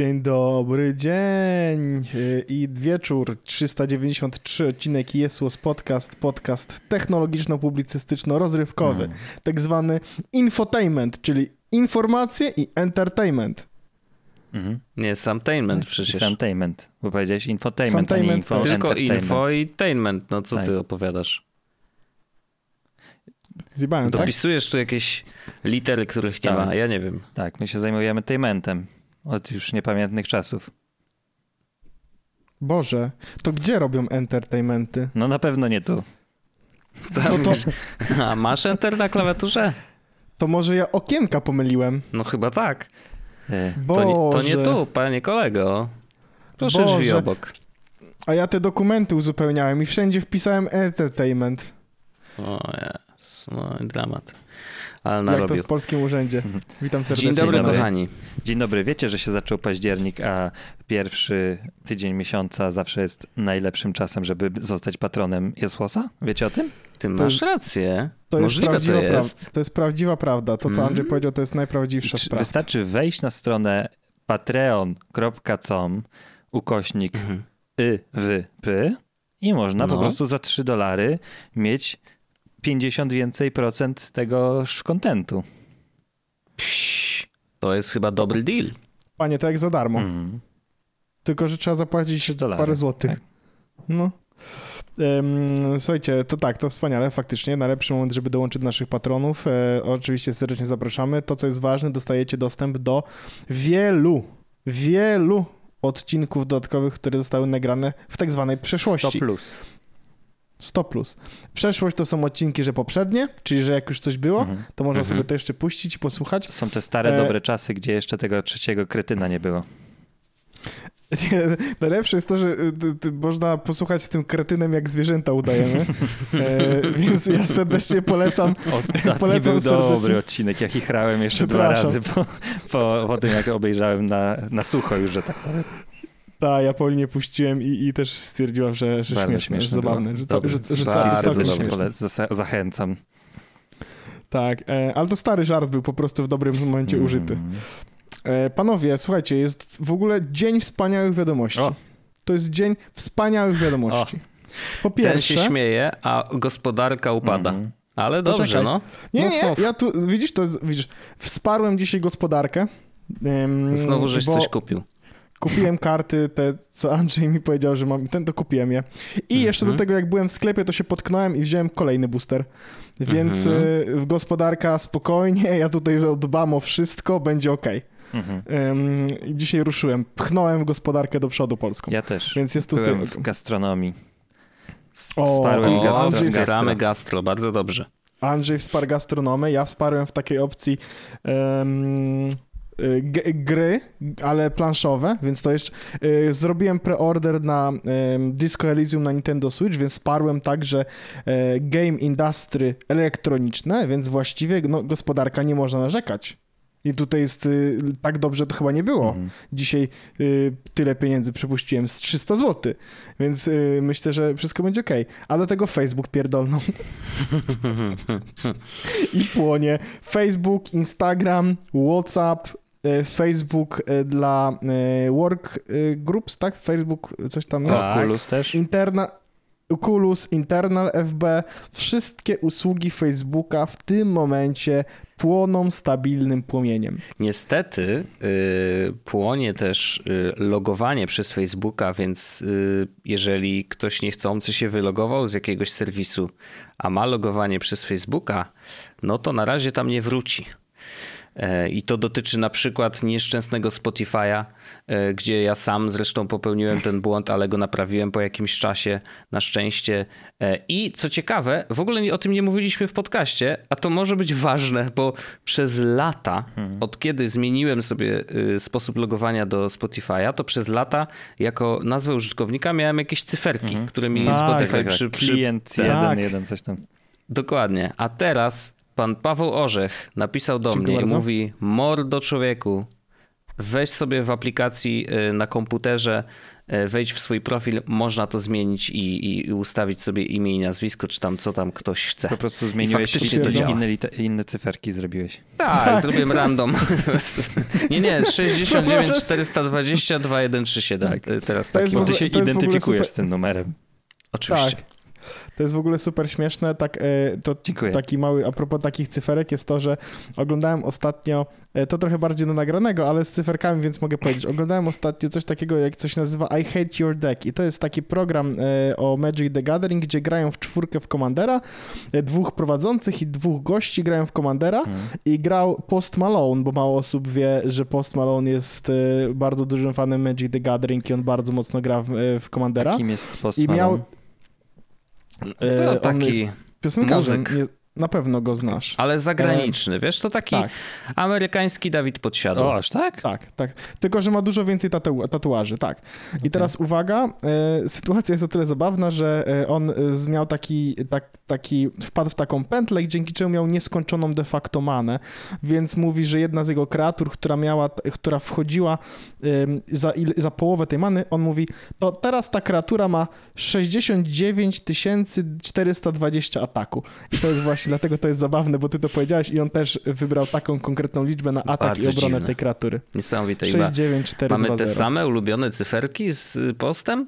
Dzień dobry, dzień y, i wieczór. 393 odcinek Jesłos Podcast, podcast technologiczno-publicystyczno-rozrywkowy, Mm. tak zwany infotainment, czyli informacje i entertainment. Mhm. Nie, samtainment przecież. Samtainment, bo powiedziałeś infotainment, a nie Samtainment, info tak. Tylko info i tainment. No co Tak. ty opowiadasz? Zjebałem, tak? Dopisujesz tu jakieś litery, których nie Tak. ma, ja nie wiem. Tak, my się zajmujemy tainmentem od już niepamiętnych czasów. Boże, to gdzie robią entertainmenty? No na pewno nie tu. No to, A masz enter na klawiaturze? to może ja okienka pomyliłem. No chyba tak. E, To nie, to nie tu, panie kolego. Proszę Boże. drzwi obok. A ja te dokumenty uzupełniałem i wszędzie wpisałem entertainment. O jest, no dramat. Ale Jak to narobił. w polskim urzędzie. Witam serdecznie. Dzień dobry, Dzień dobry. kochani. Dzień dobry, wiecie, że się zaczął październik, a pierwszy tydzień miesiąca zawsze jest najlepszym czasem, żeby zostać patronem Jesłosa? Wiecie o tym? Ty To masz rację. To jest, Możliwe to prawdziwa jest. prawda. to jest prawdziwa prawda. To, co Mm. Andrzej powiedział, to jest najprawdziwsza sprawa. Wystarczy wejść na stronę patreon.com ukośnik Mhm. YWP i można po No. prostu za 3 dolary mieć 50 więcej procent tegoż kontentu. To jest chyba dobry deal. Panie, to jak za darmo. Mhm. Tylko, że trzeba zapłacić parę złotych. tak. No. Słuchajcie, to tak, to wspaniale, faktycznie. Najlepszy moment, żeby dołączyć do naszych patronów. E, oczywiście serdecznie zapraszamy. To, co jest ważne, dostajecie dostęp do wielu, wielu odcinków dodatkowych, które zostały nagrane w tak zwanej 100 przeszłości. plus. 100 plus. Przeszłość to są odcinki, że poprzednie, czyli że jak już coś było, Mhm. to można Mhm. sobie to jeszcze puścić i posłuchać. To są te stare, E, dobre czasy, gdzie jeszcze tego trzeciego kretyna nie było. Nie, Najlepsze jest to, że y, można posłuchać z tym kretynem, jak zwierzęta udajemy. E, więc ja serdecznie polecam. Ostatni Polecam był serdecznie. dobry odcinek. Ja chichrałem jeszcze dwa razy po, po, po tym, jak obejrzałem na, na sucho już, że tak powiem. Tak, ja Paulinie puściłem i, i też stwierdziłam, że, że Bardzo śmieszne, że zabawne, że, co, Dobry. że, że, że Bardzo śmieszne. zachęcam. Tak, e, ale to stary żart był po prostu w dobrym momencie Mm. użyty. E, panowie, słuchajcie, jest w ogóle dzień wspaniałych wiadomości. O. To jest dzień wspaniałych wiadomości. Po Ten się pierwsze... śmieje, a gospodarka upada. Mhm. Ale dobrze, Poczekaj. no. Nie, Mów, nie, mów. ja tu, widzisz, to widzisz, wsparłem dzisiaj gospodarkę. em, Znowu żeś bo coś kupił. Kupiłem karty, te, co Andrzej mi powiedział, że mam, ten to kupiłem je. I Mhm. jeszcze do tego, jak byłem w sklepie, to się potknąłem i wziąłem kolejny booster. Więc y, w gospodarka spokojnie, ja tutaj dbam o wszystko, będzie ok. Mhm. dzisiaj ruszyłem, pchnąłem gospodarkę do przodu polską. Ja też. Więc jest Byłem tym. w gastronomii. O, Wsparłem o, gastro, Andrzej gastro. gastro, bardzo dobrze. Andrzej wsparł gastronomię, ja wsparłem w takiej opcji g- gry, ale planszowe, więc to jeszcze y, zrobiłem preorder na Disco Elysium na Nintendo Switch, więc wsparłem także e, game industry elektroniczne, więc właściwie no, gospodarka nie można narzekać. I tutaj jest y, tak dobrze to chyba nie było. Mhm. Dzisiaj y, tyle pieniędzy przepuściłem z 300 zł, więc y, myślę, że wszystko będzie ok. A do tego Facebook pierdolną. I płonie. Facebook, Instagram, WhatsApp, Facebook y, dla y, work groups, tak? Facebook, coś tam jest. Tak. Oculus też. Interna, Oculus, Internal FB, wszystkie usługi Facebooka w tym momencie płoną stabilnym płomieniem. Niestety y, płonie też y, logowanie przez Facebooka, więc y, jeżeli ktoś niechcący się wylogował z jakiegoś serwisu, a ma logowanie przez Facebooka, no to na razie tam nie wróci. E, I to dotyczy na przykład nieszczęsnego Spotify'a, e, gdzie ja sam zresztą popełniłem ten błąd, ale go naprawiłem po jakimś czasie, na szczęście. E, I co ciekawe, w ogóle o tym nie mówiliśmy w podcaście, a to może być ważne, bo przez lata, od kiedy zmieniłem sobie y, sposób logowania do Spotify'a, to przez lata jako nazwę użytkownika miałem jakieś cyferki, które mi Tak, Spotify Tak, tak. przy, przy, Klient Tak. jeden, jeden, coś tam. Dokładnie. A teraz pan Paweł Orzech napisał do Dziękuję mnie bardzo. i mówi: Mordo człowieku, weź sobie w aplikacji y, na komputerze e, wejdź w swój profil, można to zmienić i, i ustawić sobie imię i nazwisko, czy tam co tam ktoś chce. Po prostu zmieniłeś faktycznie to działa. inne, inne cyferki zrobiłeś. Tak, Tak. zrobiłem random. nie, nie, 69 420 2137. Tak. Y, Teraz taki mam. Ty się identyfikujesz super- z tym numerem. Oczywiście. Tak. To jest w ogóle super śmieszne. Tak, e, to Dziękuję. taki mały, a propos takich cyferek jest to, że oglądałem ostatnio, e, to trochę bardziej do nagranego, ale z cyferkami, więc mogę powiedzieć. Oglądałem ostatnio coś takiego, jak coś nazywa I Hate Your Deck i to jest taki program e, o Magic the Gathering, gdzie grają w czwórkę w Commandera, dwóch prowadzących i dwóch gości grają w Commandera Mhm. i grał Post Malone, bo mało osób wie, że Post Malone jest bardzo dużym fanem Magic the Gathering i on bardzo mocno gra w, w Commandera. Kim jest Post I miał Malone? To on taki, jest piosenkarzem, muzyk. Na pewno go znasz. ale zagraniczny, wiesz, to taki Tak. amerykański Dawid Podsiadło. O, aż tak? Tak, tak. Tylko, że ma dużo więcej tatu tatuaży, tak. I teraz uwaga, e, sytuacja jest o tyle zabawna, że e, on e, miał taki, tak, taki, wpadł w taką pętlę, dzięki czemu miał nieskończoną de facto manę, więc mówi, że jedna z jego kreatur, która miała, która wchodziła em, za, il- za połowę tej many, on mówi, to teraz ta kreatura ma 69 420 ataku. I to jest właśnie, dlatego to jest zabawne, bo ty to powiedziałeś i on też wybrał taką konkretną liczbę na atak Bardzo i obronę dziwne. tej kreatury. Niesamowite. Chyba 69420. Mamy te same ulubione cyferki z y, postem?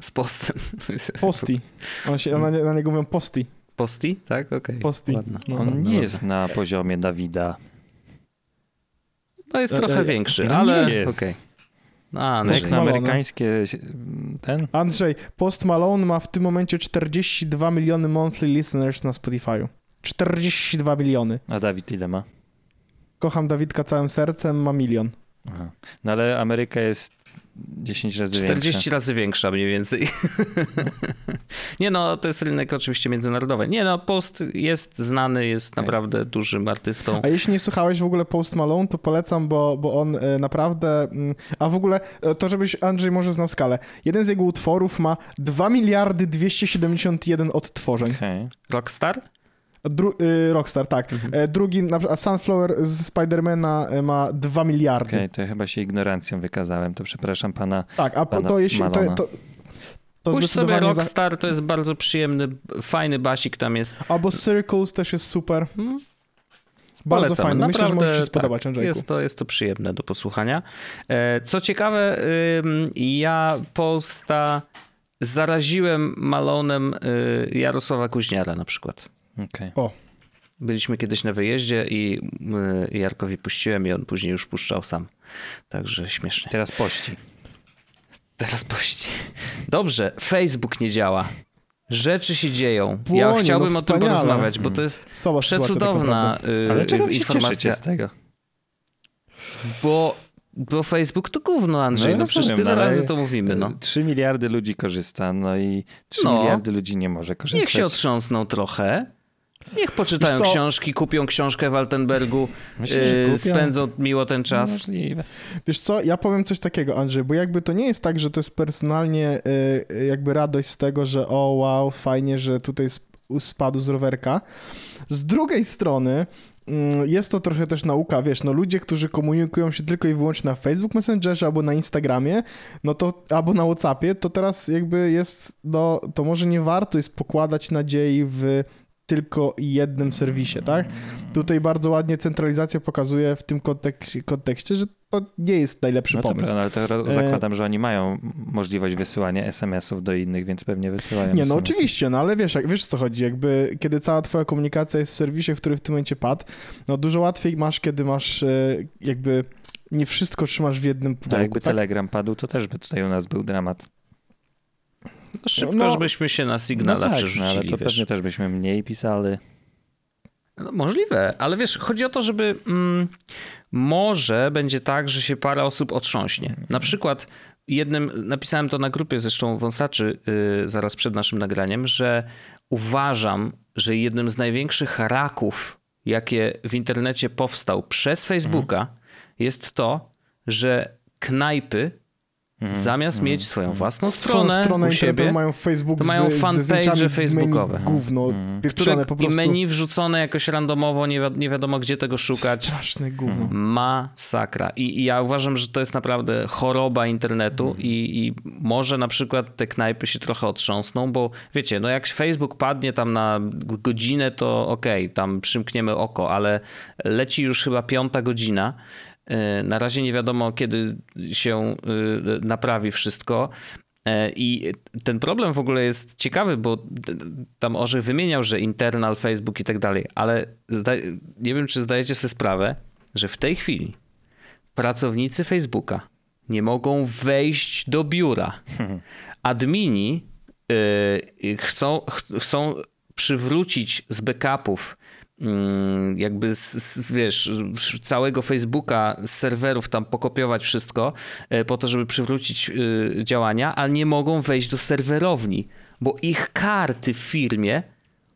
Z postem. Posti. On się, na, nie- na niego mówią posti. Posti? Tak, okej. Posti. Ładno. No, On no, nie no. jest na poziomie Dawida. No jest E, trochę e, większy, no ale nie jest. okej. No, a, No jak na amerykańskie ten? Andrzej, Post Malone ma w tym momencie 42 miliony monthly listeners na Spotify'u. 42 miliony. A Dawid ile ma? Kocham Dawidka całym sercem, ma milion. Aha. No ale Ameryka jest 10 razy 40 większa. razy większa mniej więcej. nie no, to jest rynek oczywiście międzynarodowy. Nie no, Post jest znany, jest Okej. naprawdę dużym artystą. A jeśli nie słuchałeś w ogóle Post Malone, to polecam, bo, bo on e, naprawdę... mm, A w ogóle, e, to żebyś Andrzej może znał skalę. Jeden z jego utworów ma 2 miliardy 271 odtworzeń. Okej. Rockstar? Dru- y, Rockstar, tak. E, Drugi, na przykład Sunflower z Spidermana e, ma 2 miliardy. Okej, to ja chyba się ignorancją wykazałem, to przepraszam pana. Tak, a po, Pana to jeśli... To, Malona. to, to Puść sobie zdecydowanie za- Rockstar, to jest bardzo przyjemny, fajny basik tam jest. Albo Circles też jest super. Hmm? Bardzo Polecam. fajny. Myślę, że Naprawdę, może się spodobać, tak, Andrzejku. jest to, jest to przyjemne do posłuchania. E, Co ciekawe, ja Posta zaraziłem Malonem y, Jarosława Kuźniara na przykład. Okej. Byliśmy kiedyś na wyjeździe i y, Jarkowi puściłem i on później już puszczał sam. Także śmiesznie. Teraz pości. Teraz pości. Dobrze, Facebook nie działa. Rzeczy się dzieją. Płonie, ja no chciałbym o tym porozmawiać, bo to jest sytuacja tak przecudowna y, Ale czego się informacja. z tego? Bo, bo Facebook to gówno, Andrzej. No, No, przecież rozumiem, tyle no, razy to mówimy. No. 3 miliardy ludzi korzysta, no i 3 No. miliardy ludzi nie może korzystać. Niech się otrząsną trochę. Niech poczytają książki, kupią książkę w Altenbergu, Myślisz, yy, spędzą miło ten czas. Możliwe. Wiesz co, ja powiem coś takiego, Andrzej, bo jakby to nie jest tak, że to jest personalnie y, jakby radość z tego, że o wow, fajnie, że tutaj sp- spadł z rowerka. Z drugiej strony mm, jest to trochę też nauka, wiesz, no ludzie, którzy komunikują się tylko i wyłącznie na Facebook Messengerze albo na Instagramie, no to albo na Whatsappie, to teraz jakby jest, no to może nie warto jest pokładać nadziei w tylko jednym serwisie, tak? Tutaj bardzo ładnie centralizacja pokazuje w tym kontekście, kontekście że to nie jest najlepszy No pomysł. no ale to E, zakładam, że oni mają możliwość wysyłania SMS-ów do innych, więc pewnie wysyłają Nie, no oczywiście, no ale wiesz, jak, wiesz co chodzi, jakby kiedy cała twoja komunikacja jest w serwisie, który w tym momencie padł, no dużo łatwiej masz, kiedy masz e, jakby nie wszystko trzymasz w jednym pudełku, jakby tak? Telegram padł, to też by tutaj u nas był dramat. No, szybko, No- żebyśmy się na No Signala tak, no, przerzucili, ale to wiesz. pewnie też byśmy mniej pisali. No, możliwe, ale wiesz, chodzi o to, żeby mm, może będzie tak, że się parę osób otrząśnie. Na przykład jednym, napisałem to na grupie zresztą wąsaczy yy, zaraz przed naszym nagraniem, że uważam, że jednym z największych raków, jakie w internecie powstał przez Facebooka, jest to, że knajpy Mhm. Zamiast mm, mieć swoją własną stronę, swoją stronę u siebie, mają Facebook to mają fanpage facebookowe. Menu, gówno, mm. które, po prostu... I menu wrzucone jakoś randomowo, nie, wi nie wiadomo gdzie tego szukać. Straszne gówno. Masakra. I, I, ja uważam, że to jest naprawdę choroba internetu mm. i, i może na przykład te knajpy się trochę otrząsną, bo wiecie, no jak Facebook padnie tam na godzinę, to okej, okay, tam przymkniemy oko, ale leci już chyba piąta godzina na razie nie wiadomo, kiedy się e, naprawi wszystko. E, I ten problem w ogóle jest ciekawy, bo tam Orzech wymieniał, że internal, Facebook i tak dalej, ale nie wiem, czy zdajecie sobie sprawę, że w tej chwili pracownicy Facebooka nie mogą wejść do biura. Admini chcą, chcą przywrócić z backupów jakby z, wiesz, całego Facebooka z serwerów tam pokopiować wszystko e, po to, żeby przywrócić e, działania, ale nie mogą wejść do serwerowni, bo ich karty w firmie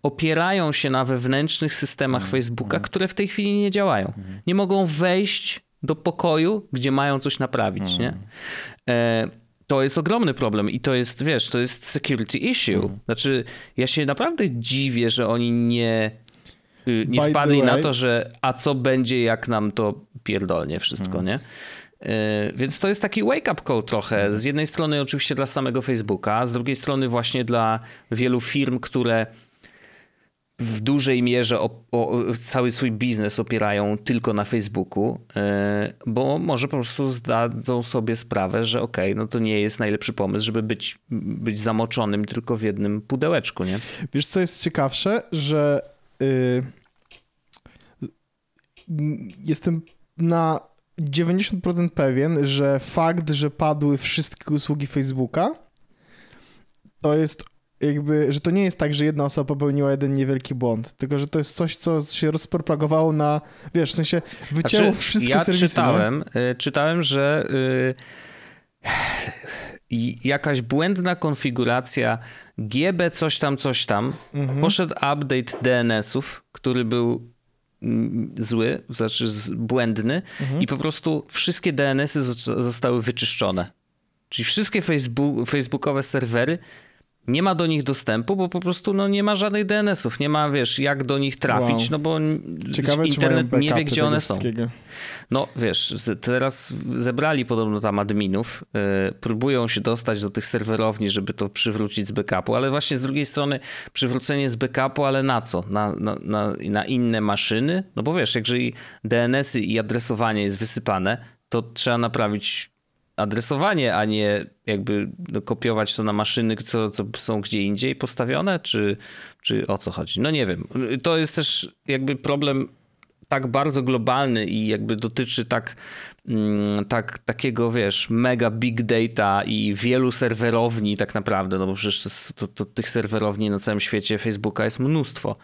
opierają się na wewnętrznych systemach mm, Facebooka, mm. które w tej chwili nie działają. Mm. Nie mogą wejść do pokoju, gdzie mają coś naprawić, nie? E, to jest ogromny problem i to jest, wiesz, to jest security issue. Znaczy, ja się naprawdę dziwię, że oni nie nie By wpadli na to, że a co będzie, jak nam to pierdolnie wszystko, hmm. nie? Y, więc to jest taki wake-up call trochę. Z jednej strony oczywiście dla samego Facebooka, z drugiej strony właśnie dla wielu firm, które w dużej mierze o, o, cały swój biznes opierają tylko na Facebooku, y, bo może po prostu zdadzą sobie sprawę, że okej, okay, no to nie jest najlepszy pomysł, żeby być, być zamoczonym tylko w jednym pudełeczku, nie? Wiesz, co jest ciekawsze, że yy, jestem na 90% pewien, że fakt, że padły wszystkie usługi Facebooka, to jest jakby, że to nie jest tak, że jedna osoba popełniła jeden niewielki błąd, tylko że to jest coś, co się rozpropagowało na, wiesz, w sensie wycięło znaczy, wszystkie ja serwisy. Czytałem, nie? czytałem, że yy, jakaś błędna konfiguracja GB coś tam, coś tam, mhm. poszedł update DNS-ów, który był zły, znaczy błędny mhm. i po prostu wszystkie DNS-y zostały wyczyszczone. Czyli wszystkie Facebook, facebookowe serwery nie ma do nich dostępu, bo po prostu no, nie ma żadnych DNS-ów, nie ma, wiesz, jak do nich trafić, wow. no bo Ciekawe, internet nie wie, gdzie one są. No wiesz, teraz zebrali podobno tam adminów, yy, próbują się dostać do tych serwerowni, żeby to przywrócić z backupu, ale właśnie z drugiej strony przywrócenie z backupu, ale na co? Na, na, na, na inne maszyny? No bo wiesz, jeżeli DNS-y i adresowanie jest wysypane, to trzeba naprawić adresowanie, a nie jakby no, kopiować to na maszyny, co, co są gdzie indziej postawione, czy, czy o co chodzi? No nie wiem. To jest też jakby problem tak bardzo globalny i jakby dotyczy tak, tak takiego, wiesz, mega big data i wielu serwerowni tak naprawdę, no bo przecież to, to, tych serwerowni na całym świecie Facebooka jest mnóstwo.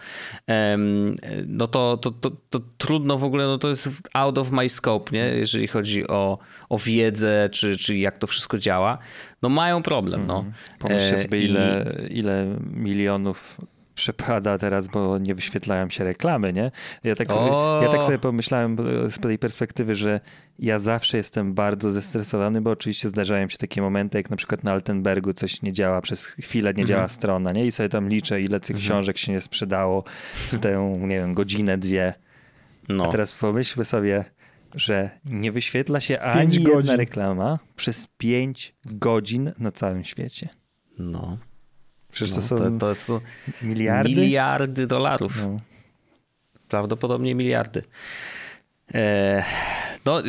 No to, to, to, to, trudno w ogóle, no to jest out of my scope, nie? jeżeli chodzi o, o wiedzę, czy, czy jak to wszystko działa. No mają problem, no. Mhm. Pomyślcie sobie, ile, ile milionów przepada teraz, bo nie wyświetlają się reklamy, nie? Ja tak, ja tak sobie pomyślałem z tej perspektywy, że ja zawsze jestem bardzo zestresowany, bo oczywiście zdarzają się takie momenty, jak na przykład na Altenbergu coś nie działa, przez chwilę nie mhm. działa strona, nie? I sobie tam liczę, ile tych mhm. książek się nie sprzedało w tę, nie wiem, godzinę, dwie. No. A teraz pomyślmy sobie, że nie wyświetla się ani jedna reklama przez pięć godzin na całym świecie. No. Przecież no, to są to, to są miliardy? Miliardy dolarów. No. Prawdopodobnie miliardy. E, no,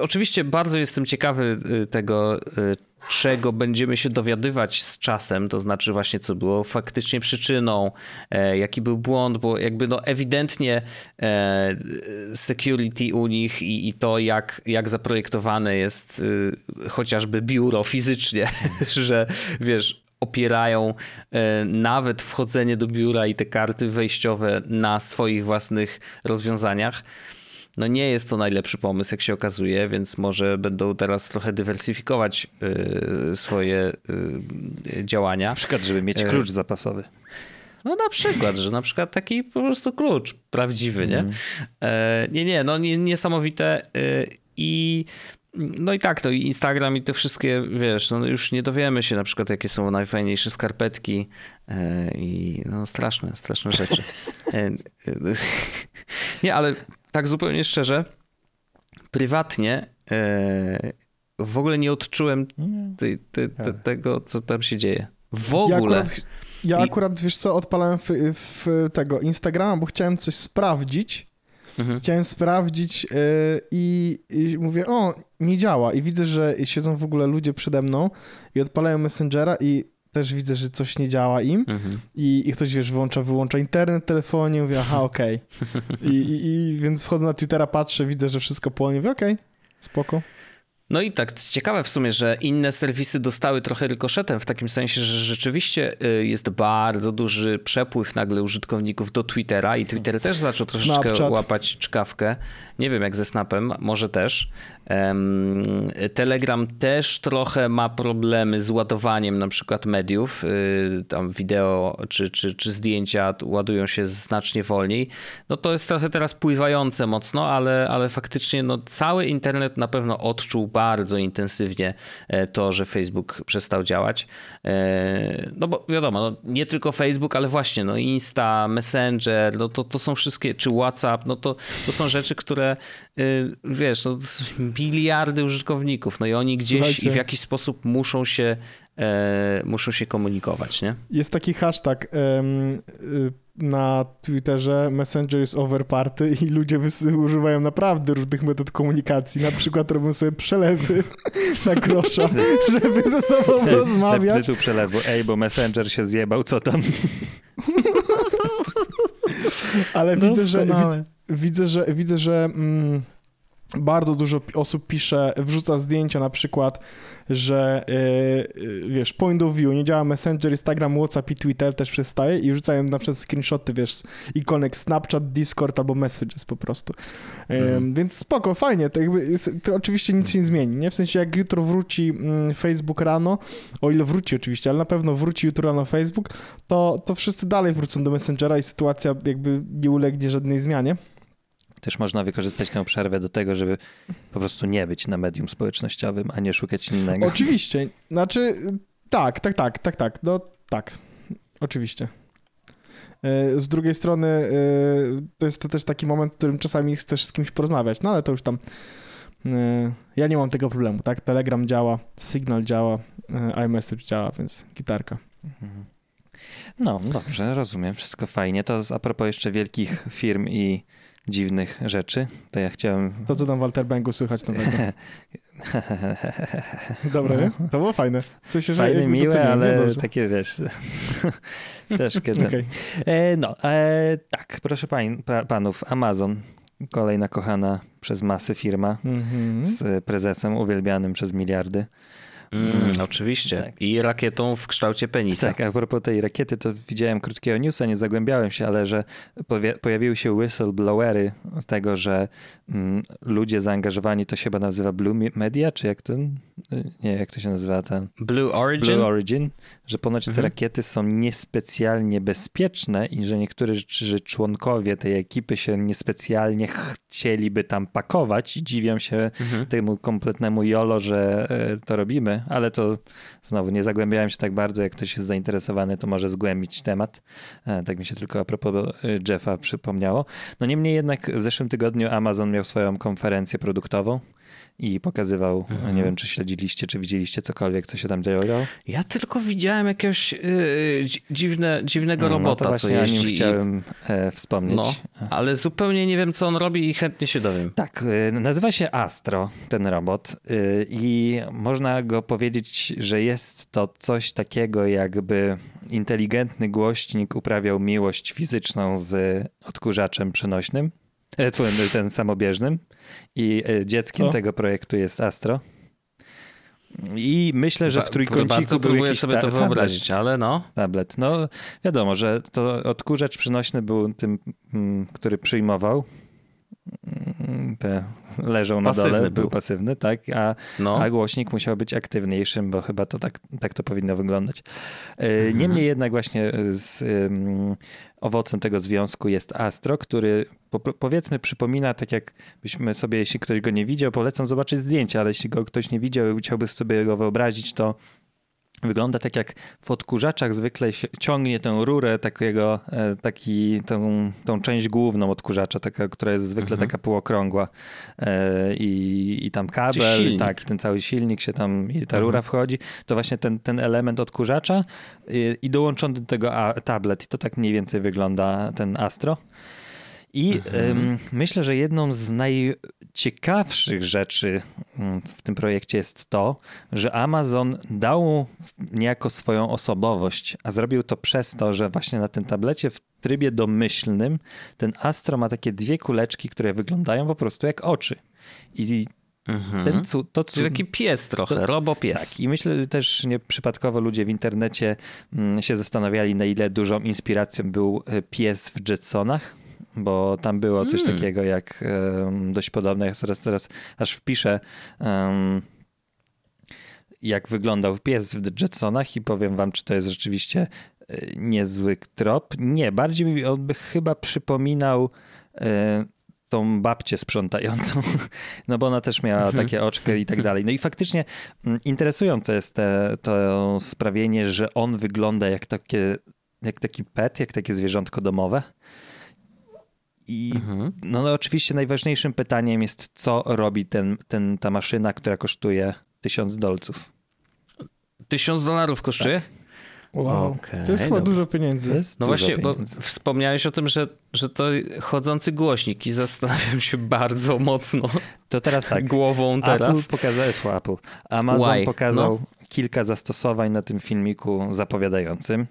oczywiście bardzo jestem ciekawy y, tego, y, czego będziemy się dowiadywać z czasem, to znaczy właśnie co było faktycznie przyczyną, e, jaki był błąd, bo jakby no ewidentnie e, security u nich i, i to jak, jak zaprojektowane jest y, chociażby biuro fizycznie, że wiesz, opierają e, nawet wchodzenie do biura i te karty wejściowe na swoich własnych rozwiązaniach. No nie jest to najlepszy pomysł, jak się okazuje, więc może będą teraz trochę dywersyfikować e, swoje e, działania. Na przykład, żeby mieć klucz zapasowy. No na przykład, że na przykład taki po prostu klucz prawdziwy, nie? Mm. Nie, nie, no niesamowite i no i tak, to i Instagram i te wszystkie, wiesz, no już nie dowiemy się na przykład, jakie są najfajniejsze skarpetki e, i no straszne, straszne rzeczy. E, e, nie, ale tak zupełnie szczerze, prywatnie w ogóle nie odczułem te, te, tak. tego, co tam się dzieje. W ogóle. Ja akurat, ja akurat wiesz co, odpalałem w, w tego Instagrama, bo chciałem coś sprawdzić Mhm. Chciałem sprawdzić yy, i, i, mówię, o, nie działa. I widzę, że siedzą w ogóle ludzie przede mną i odpalają Messengera i też widzę, że coś nie działa im mhm. I, i ktoś, wiesz, włącza, wyłącza internet w telefonie, mówię, aha, okej. Okay. I, I, I, więc wchodzę na Twittera, patrzę, widzę, że wszystko płonie, mówię, okej, okay, spoko. No i tak ciekawe w sumie, że inne serwisy dostały trochę rykoszetem w takim sensie, że rzeczywiście y, jest bardzo duży przepływ nagle użytkowników do Twittera i Twitter też zaczął troszeczkę Snapchat. łapać czkawkę. Nie wiem jak ze Snapem, może też. Telegram też trochę ma problemy z ładowaniem na przykład mediów. Y, tam wideo czy, czy, czy zdjęcia ładują się znacznie wolniej. No to jest trochę teraz pływające mocno, ale, ale faktycznie no, cały internet na pewno odczuł bardzo intensywnie e, to, że Facebook przestał działać. E, no bo wiadomo, no, nie tylko Facebook, ale właśnie no Insta, Messenger, no to, to są wszystkie, czy WhatsApp, no to, to są rzeczy, które y, wiesz, no, miliardy użytkowników, no i oni gdzieś Słuchajcie. i w jakiś sposób muszą się, e, muszą się komunikować, nie? Jest taki hashtag um, na Twitterze Messenger is over party i ludzie używają naprawdę różnych metod komunikacji, na przykład robią sobie przelewy na grosza, żeby ze sobą rozmawiać. Tytuł przelewu, ej, bo Messenger się zjebał, co tam? Ale widzę, że, widzę, że widzę, że mm, bardzo dużo osób pisze, wrzuca zdjęcia na przykład, że yy, wiesz, point of view, nie działa Messenger, Instagram, WhatsApp i Twitter też przestaje i rzucają na przykład screenshoty, wiesz, ikonek Snapchat, Discord albo Messages po prostu. Yy, mm. Więc spoko, fajnie, to, jakby, to oczywiście nic się nie zmieni, nie? W sensie jak jutro wróci mm, Facebook rano, o ile wróci oczywiście, ale na pewno wróci jutro rano Facebook, to, to wszyscy dalej wrócą do Messengera i sytuacja jakby nie ulegnie żadnej zmianie. Też można wykorzystać tę przerwę do tego, żeby po prostu nie być na medium społecznościowym, a nie szukać innego. Oczywiście. Znaczy, tak, tak, tak, tak, tak. No tak, oczywiście. E, z drugiej strony e, to jest to też taki moment, w którym czasami chcesz z kimś porozmawiać, no ale to już tam e, ja nie mam tego problemu, tak? Telegram działa, Signal działa, iMessage działa, więc gitarka. No, dobrze, rozumiem, wszystko fajnie. To a propos jeszcze wielkich firm i dziwnych rzeczy, to ja chciałem... To, co tam w Alterbanku słychać nowego. Dobre, nie? To było fajne. W sensie, Fajne, miłe, ale takie, wiesz, też kiedy... Okay. E, no, e, tak, proszę pań, pa, panów, Amazon, kolejna kochana przez masy firma mm -hmm. z prezesem uwielbianym przez miliardy. Mm, mm, oczywiście. Tak. I rakietą w kształcie penisa. Tak, a propos tej rakiety, to widziałem krótkiego newsa, nie zagłębiałem się, ale że pojawiły się whistleblowery z tego, że mm, ludzie zaangażowani, to się chyba nazywa Blue Media, czy jak ten, nie, jak to się nazywa ten? Blue Origin? Blue Origin, że ponoć mhm. te rakiety są niespecjalnie bezpieczne i że niektórzy członkowie tej ekipy się niespecjalnie chcieliby tam pakować i dziwią się mhm. temu kompletnemu jolo, że e, to robimy, ale to znowu nie zagłębiałem się tak bardzo, jak ktoś jest zainteresowany, to może zgłębić temat. E, tak mi się tylko a propos e, Jeffa przypomniało. No niemniej jednak w zeszłym tygodniu Amazon miał swoją konferencję produktową i pokazywał, mhm. nie wiem czy śledziliście, czy widzieliście cokolwiek, co się tam działo. Ja tylko widziałem jakiegoś yy, dziwne, dziwnego robota, no to właśnie co jeździ. o nim chciałem e, wspomnieć. No, ale zupełnie nie wiem, co on robi i chętnie się dowiem. Tak, y, nazywa się Astro, ten robot y, i można go powiedzieć, że jest to coś takiego jakby inteligentny głośnik uprawiał miłość fizyczną z odkurzaczem przenośnym. E, twoim, ten samobieżnym. I e, dzieckiem Co? tego projektu jest Astro. I myślę, że w trójkąciku był próbuję sobie to wyobrazić, tablet. ale no. Tablet. No wiadomo, że to odkurzacz przynośny był tym, mm, który przyjmował te leżą na pasywny dole, był. był pasywny, tak, a, No. a głośnik musiał być aktywniejszym, bo chyba to tak, tak to powinno wyglądać. E, Mhm. Niemniej jednak właśnie z ym, owocem tego związku jest Astro, który po, powiedzmy przypomina, tak jak byśmy sobie, jeśli ktoś go nie widział, polecam zobaczyć zdjęcia, ale jeśli go ktoś nie widział i chciałby sobie go wyobrazić, to Wygląda tak jak w odkurzaczach zwykle się ciągnie tę rurę takiego, e, taki, tą, tą część główną odkurzacza, taka, która jest zwykle Mhm. taka półokrągła e, i, i tam kabel, tak, i ten cały silnik się tam, i ta Mhm. rura wchodzi, to właśnie ten, ten element odkurzacza i, i dołączony do tego a, tablet i to tak mniej więcej wygląda ten Astro. I Mhm. myślę, że jedną z najciekawszych rzeczy mm, w tym projekcie jest to, że Amazon dał mu niejako swoją osobowość, a zrobił to przez to, że właśnie na tym tablecie w trybie domyślnym ten Astro ma takie dwie kuleczki, które wyglądają po prostu jak oczy. I Mhm. ten cu, to cu, Czyli taki pies trochę, To- robopies. tak, i myślę też nieprzypadkowo ludzie w internecie mm, się zastanawiali, na ile dużą inspiracją był e, pies w Jetsonach, bo tam było coś Mm. takiego jak em, dość podobne. Ja teraz, teraz aż wpiszę, em, jak wyglądał pies w Jetsonach i powiem wam, czy to jest rzeczywiście e, niezły trop. Nie, bardziej mi on by chyba przypominał e, tą babcię sprzątającą, no bo ona też miała takie oczkę i tak dalej. No i faktycznie mm, interesujące jest te, to sprawienie, że on wygląda jak, takie, jak taki pet, jak takie zwierzątko domowe. I Mhm. no, no oczywiście najważniejszym pytaniem jest, co robi ten, ten, ta maszyna, która kosztuje tysiąc dolców. Tysiąc dolarów kosztuje? Wow. Okej, to jest chyba dobra. dużo pieniędzy. No dużo właśnie, bo pieniędzy. wspomniałeś o tym, że, że to chodzący głośnik i zastanawiam się bardzo mocno To teraz tak. głową teraz. Apple pokazał, Apple. Amazon Why? pokazał kilka zastosowań na tym filmiku zapowiadającym.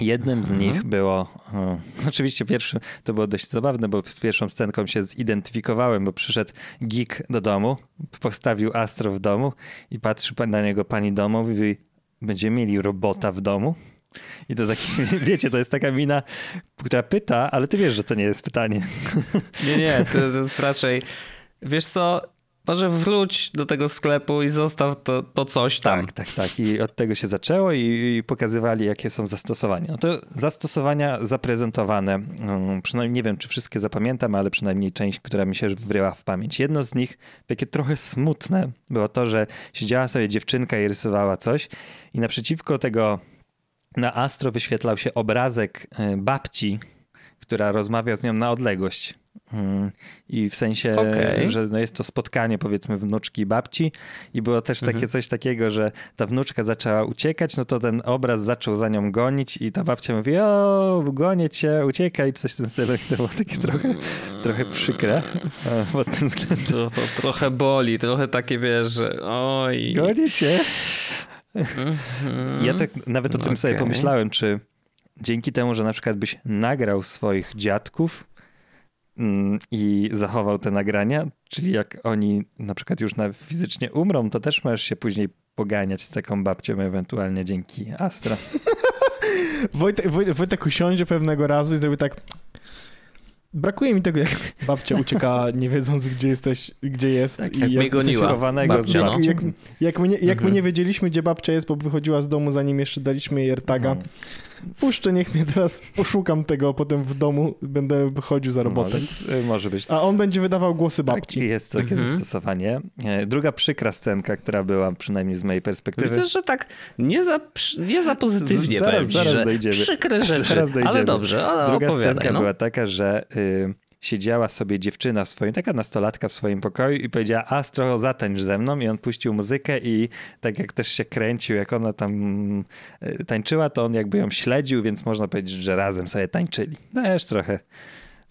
Jednym z nich było, e, oczywiście pierwszy, to było dość zabawne, bo z pierwszą scenką się zidentyfikowałem, bo przyszedł geek do domu, postawił Astro w domu i patrzy pa- na niego pani domu i mówi, będziemy mieli robota w domu? I to taki, wiecie, to jest taka mina, która pyta, ale ty wiesz, że to nie jest pytanie. Nie, nie, to, to jest raczej, wiesz co, może wróć do tego sklepu i zostaw to, to coś tam. Tak, tak, tak. I od tego się zaczęło i, i pokazywali, jakie są zastosowania. No to zastosowania zaprezentowane, um, przynajmniej nie wiem, czy wszystkie zapamiętam, ale przynajmniej część, która mi się wryła w pamięć. Jedno z nich, takie trochę smutne, było to, że siedziała sobie dziewczynka i rysowała coś i naprzeciwko tego na Astro wyświetlał się obrazek e, babci, która rozmawia z nią na odległość. Mm, I w sensie, Okej. że no jest to spotkanie powiedzmy wnuczki i babci i było też takie Mhm. coś takiego, że ta wnuczka zaczęła uciekać, no to ten obraz zaczął za nią gonić i ta babcia mówi, o, gonię cię, uciekaj, czy coś w tym stylu. I To było takie trochę, trochę przykre e, pod tym względem. To, to trochę boli, trochę takie wiesz, że oj. Gonię cię. Mhm. Ja tak nawet o tym sobie Okej. pomyślałem, czy dzięki temu, że na przykład byś nagrał swoich dziadków i zachował te nagrania, czyli jak oni na przykład już na fizycznie umrą, to też możesz się później poganiać z taką babcią ewentualnie dzięki Astra. Wojtek, Woj- Wojtek usiądzie pewnego razu i zrobi tak. Brakuje mi tego, jak babcia ucieka, nie wiedząc, gdzie jesteś, gdzie jest. Tak, i jak mnie goniła. babcia, z no. jak, jak, my nie, jak my Mhm. nie wiedzieliśmy, gdzie babcia jest, bo wychodziła z domu, zanim jeszcze daliśmy jej AirTaga. No. Puszczę, niech mnie teraz poszukam tego, a potem w domu będę chodził za No, robotem. więc, y, może być A on będzie wydawał głosy Tak, babci. jest takie Mhm. zastosowanie. E, Druga przykra scenka, która była przynajmniej z mojej perspektywy. Widzę, że tak nie za, nie za pozytywnie Z- zaraz- powiem ci, zaraz że dojdziemy. przykre rzeczy, Zaraz dojdziemy. ale dobrze, ale Druga opowiadaj. scenka No. była taka, że y, siedziała sobie dziewczyna w swoim, taka nastolatka w swoim pokoju i powiedziała Astro, zatańcz ze mną i on puścił muzykę i tak jak też się kręcił, jak ona tam y, tańczyła, to on jakby ją śledził, więc można powiedzieć, że razem sobie tańczyli. Też trochę.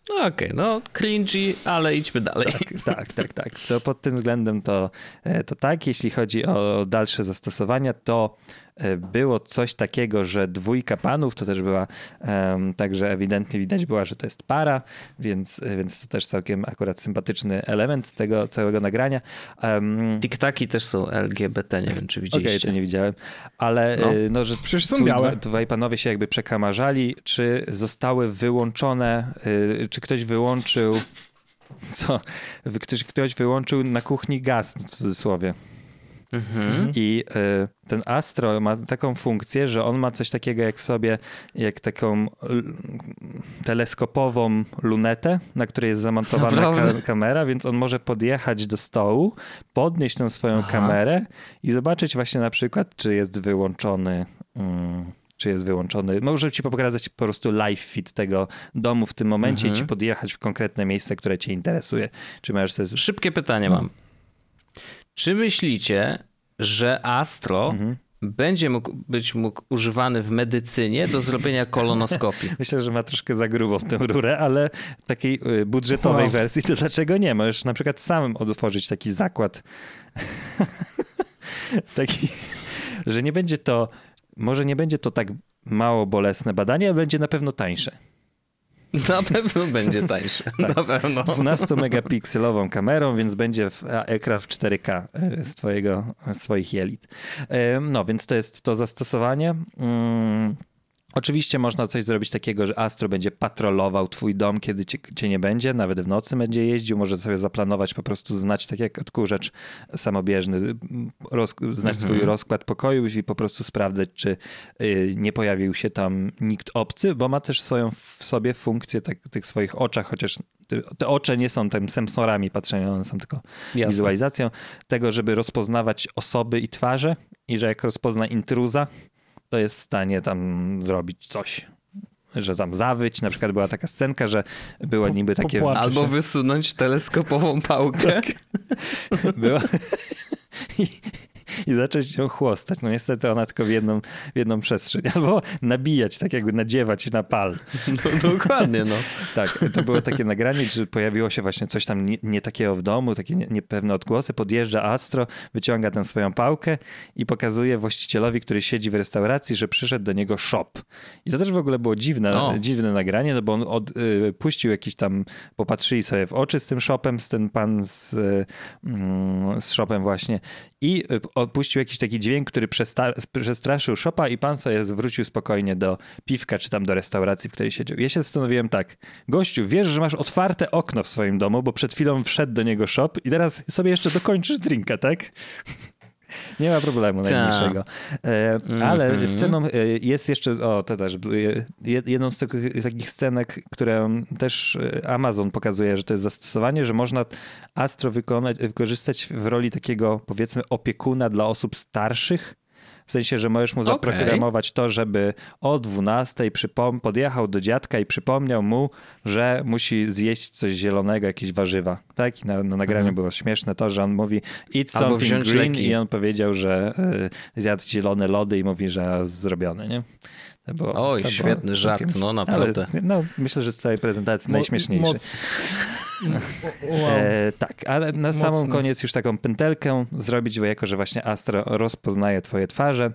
No okej, no cringy, ale idźmy dalej. Tak, tak, tak, tak. To pod tym względem to, e, to tak. Jeśli chodzi o dalsze zastosowania, to e, było coś takiego, że dwójka panów to też była, także ewidentnie widać była, że to jest para, więc, e, więc to też całkiem akurat sympatyczny element tego całego nagrania. Um, TikTaki też są LGBT, nie wiem czy Okej, widzieliście. to nie widziałem, ale No. no, no że Przecież są białe. Dwa, dwaj panowie się jakby przekamarzali, czy zostały wyłączone, y, czy ktoś wyłączył co ktoś, ktoś wyłączył na kuchni gaz w cudzysłowie. Mhm. I y, ten Astro ma taką funkcję, że on ma coś takiego jak sobie, jak taką teleskopową lunetę, na której jest zamontowana ka kamera, więc on może podjechać do stołu, podnieść tę swoją Aha. kamerę i zobaczyć właśnie na przykład, czy jest wyłączony. Mm, czy jest wyłączony. Może ci pokazać po prostu live fit tego domu w tym momencie mhm. i ci podjechać w konkretne miejsce, które cię interesuje. Czy masz sobie... Szybkie pytanie mam. Czy myślicie, że Astro mhm. będzie mógł być mógł używany w medycynie do zrobienia kolonoskopii? Myślę, że ma troszkę za grubą tę rurę, ale takiej y, budżetowej wow. wersji to dlaczego nie? Możesz na przykład sam otworzyć taki zakład. taki, że nie będzie to, może nie będzie to tak mało bolesne badanie, ale będzie na pewno tańsze. Na pewno będzie tańsze. tak. Na pewno. 12 megapikselową kamerą, więc będzie w, ekran w 4K e, z, twojego, z swoich jelit. E, no, więc to jest to zastosowanie. Mm, Oczywiście można coś zrobić takiego, że Astro będzie patrolował twój dom, kiedy cię, cię, nie będzie, nawet w nocy będzie jeździł, może sobie zaplanować, po prostu znać, tak jak odkurzacz samobieżny, roz, znać mhm. swój rozkład pokoju i po prostu sprawdzać, czy y, nie pojawił się tam nikt obcy, bo ma też swoją w sobie funkcję tak, tych swoich oczach, chociaż te oczy nie są tym sensorami patrzenia, one są tylko Jasne. wizualizacją tego, żeby rozpoznawać osoby i twarze i że jak rozpozna intruza, to jest w stanie tam zrobić coś. Że tam zawyć, na przykład była taka scenka, że było niby takie... Albo wysunąć teleskopową pałkę. Tak. Była... I, i zacząć ją chłostać. No niestety ona tylko w jedną, w jedną przestrzeń. Albo nabijać, tak jakby nadziewać na pal. No, dokładnie, no. tak, to było takie nagranie, że pojawiło się właśnie coś tam nie, nie takiego w domu, takie nie, niepewne odgłosy. Podjeżdża Astro, wyciąga tę swoją pałkę i pokazuje właścicielowi, który siedzi w restauracji, że przyszedł do niego shop. I to też w ogóle było dziwne, dziwne nagranie, no bo on od, y, puścił jakiś tam, popatrzyli sobie w oczy z tym shopem, z ten pan z, y, z shopem właśnie i opuścił jakiś taki dźwięk, który przestraszył szopa i pan sobie zwrócił spokojnie do piwka czy tam do restauracji, w której siedział. Ja się zastanowiłem tak, gościu, wiesz, że masz otwarte okno w swoim domu, bo przed chwilą wszedł do niego shop i teraz sobie jeszcze dokończysz drinka, tak? Nie ma problemu Ta. najmniejszego. E, ale mm -hmm. sceną e, jest jeszcze, o to też, jedną z tych, takich scenek, które też e, Amazon pokazuje, że to jest zastosowanie, że można Astro wykonać, wykorzystać w roli takiego powiedzmy opiekuna dla osób starszych, w sensie, że możesz mu zaprogramować okay. to, żeby o 12 przypom- podjechał do dziadka i przypomniał mu, że musi zjeść coś zielonego, jakieś warzywa. Tak? I na, na nagraniu mhm. było śmieszne to, że on mówi eat something green leki. i on powiedział, że y, zjadł zielone lody i mówi, że zrobione, nie? Było, Oj, świetny żart, takim, no naprawdę. Ale, no, myślę, że z całej prezentacji Mo najśmieszniejszy. Moc. wow. e, tak, ale na Mocno. samą koniec już taką pętelkę zrobić, bo jako, że właśnie Astro rozpoznaje twoje twarze,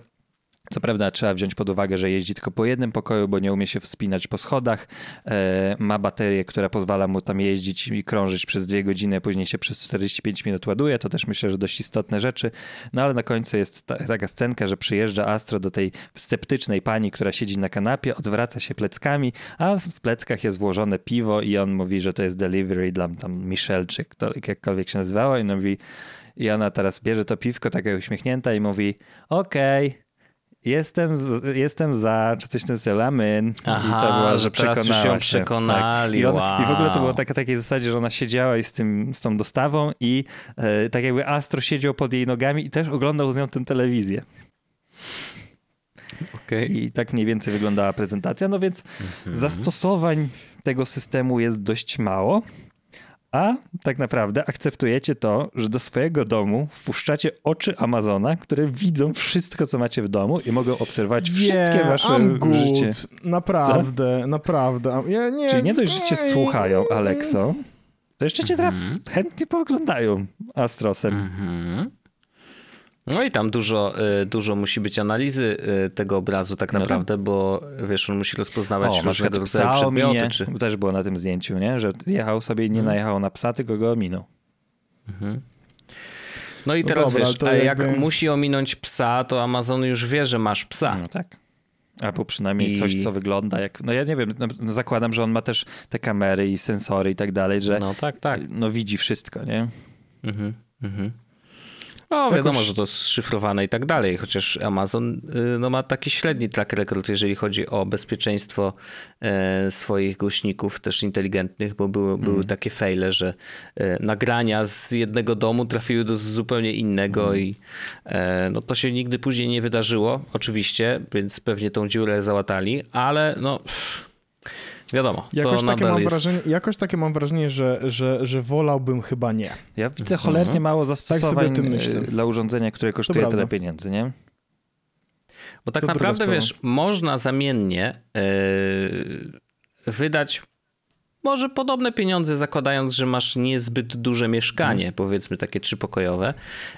co prawda trzeba wziąć pod uwagę, że jeździ tylko po jednym pokoju, bo nie umie się wspinać po schodach. E, ma baterię, która pozwala mu tam jeździć i krążyć przez dwie godziny, później się przez 45 minut ładuje. To też myślę, że dość istotne rzeczy. No ale na końcu jest ta, taka scenka, że przyjeżdża Astro do tej sceptycznej pani, która siedzi na kanapie, odwraca się pleckami, a w pleckach jest włożone piwo i on mówi, że to jest delivery dla tam Michelle, czy jakkolwiek się nazywała i mówi i ona teraz bierze to piwko taka uśmiechnięta i mówi okej, okay, jestem, jestem za, czy coś w tym stylu, amen. Aha, I to była, że przekonała się. przekonali, tak. I, wow. I w ogóle to było taka takiej zasadzie, że ona siedziała i z, tym, z tą dostawą i e, tak jakby Astro siedział pod jej nogami i też oglądał z nią tę telewizję. Okay. I tak mniej więcej wyglądała prezentacja. No więc mhm. zastosowań tego systemu jest dość mało. A tak naprawdę akceptujecie to, że do swojego domu wpuszczacie oczy Amazona, które widzą wszystko, co macie w domu i mogą obserwować yeah, wszystkie wasze I'm good. życie. Naprawdę, co? naprawdę. Ja nie, Czyli nie dość, że cię słuchają, Alekso, to jeszcze cię teraz mm -hmm. chętnie pooglądają Astrosem. Mm -hmm. No i tam dużo, y, dużo musi być analizy y, tego obrazu tak naprawdę, bo wiesz, on musi rozpoznawać o, różnego rodzaju przedmioty. Czy... Też było na tym zdjęciu, nie? że jechał sobie i nie hmm. najechał na psa, tylko go ominął. Mhm. No i no teraz dobra, wiesz, jak jakby... musi ominąć psa, to Amazon już wie, że masz psa. No tak. Albo przynajmniej I... coś, co wygląda jak. No ja nie wiem, no, no, zakładam, że on ma też te kamery i sensory i tak dalej, że. No tak, tak. No widzi wszystko, nie? Mhm, mhm. No wiadomo, Jakoś... że to jest szyfrowane i tak dalej, chociaż Amazon y, no, ma taki średni track record, jeżeli chodzi o bezpieczeństwo e, swoich głośników też inteligentnych, bo były, mm. były takie fejle, że e, nagrania z jednego domu trafiły do zupełnie innego mm. i e, no, to się nigdy później nie wydarzyło, oczywiście, więc pewnie tą dziurę załatali, ale no... Pff Wiadomo. Jakoś takie, mam jest... wrażenie, jakoś takie mam wrażenie, że, że, że wolałbym chyba nie. Ja widzę cholernie mhm. mało zastosowań tak dla urządzenia, które kosztuje tyle pieniędzy, nie? Bo tak to naprawdę, wiesz, można zamiennie yy, wydać może podobne pieniądze, zakładając, że masz niezbyt duże mieszkanie, hmm. powiedzmy takie trzypokojowe.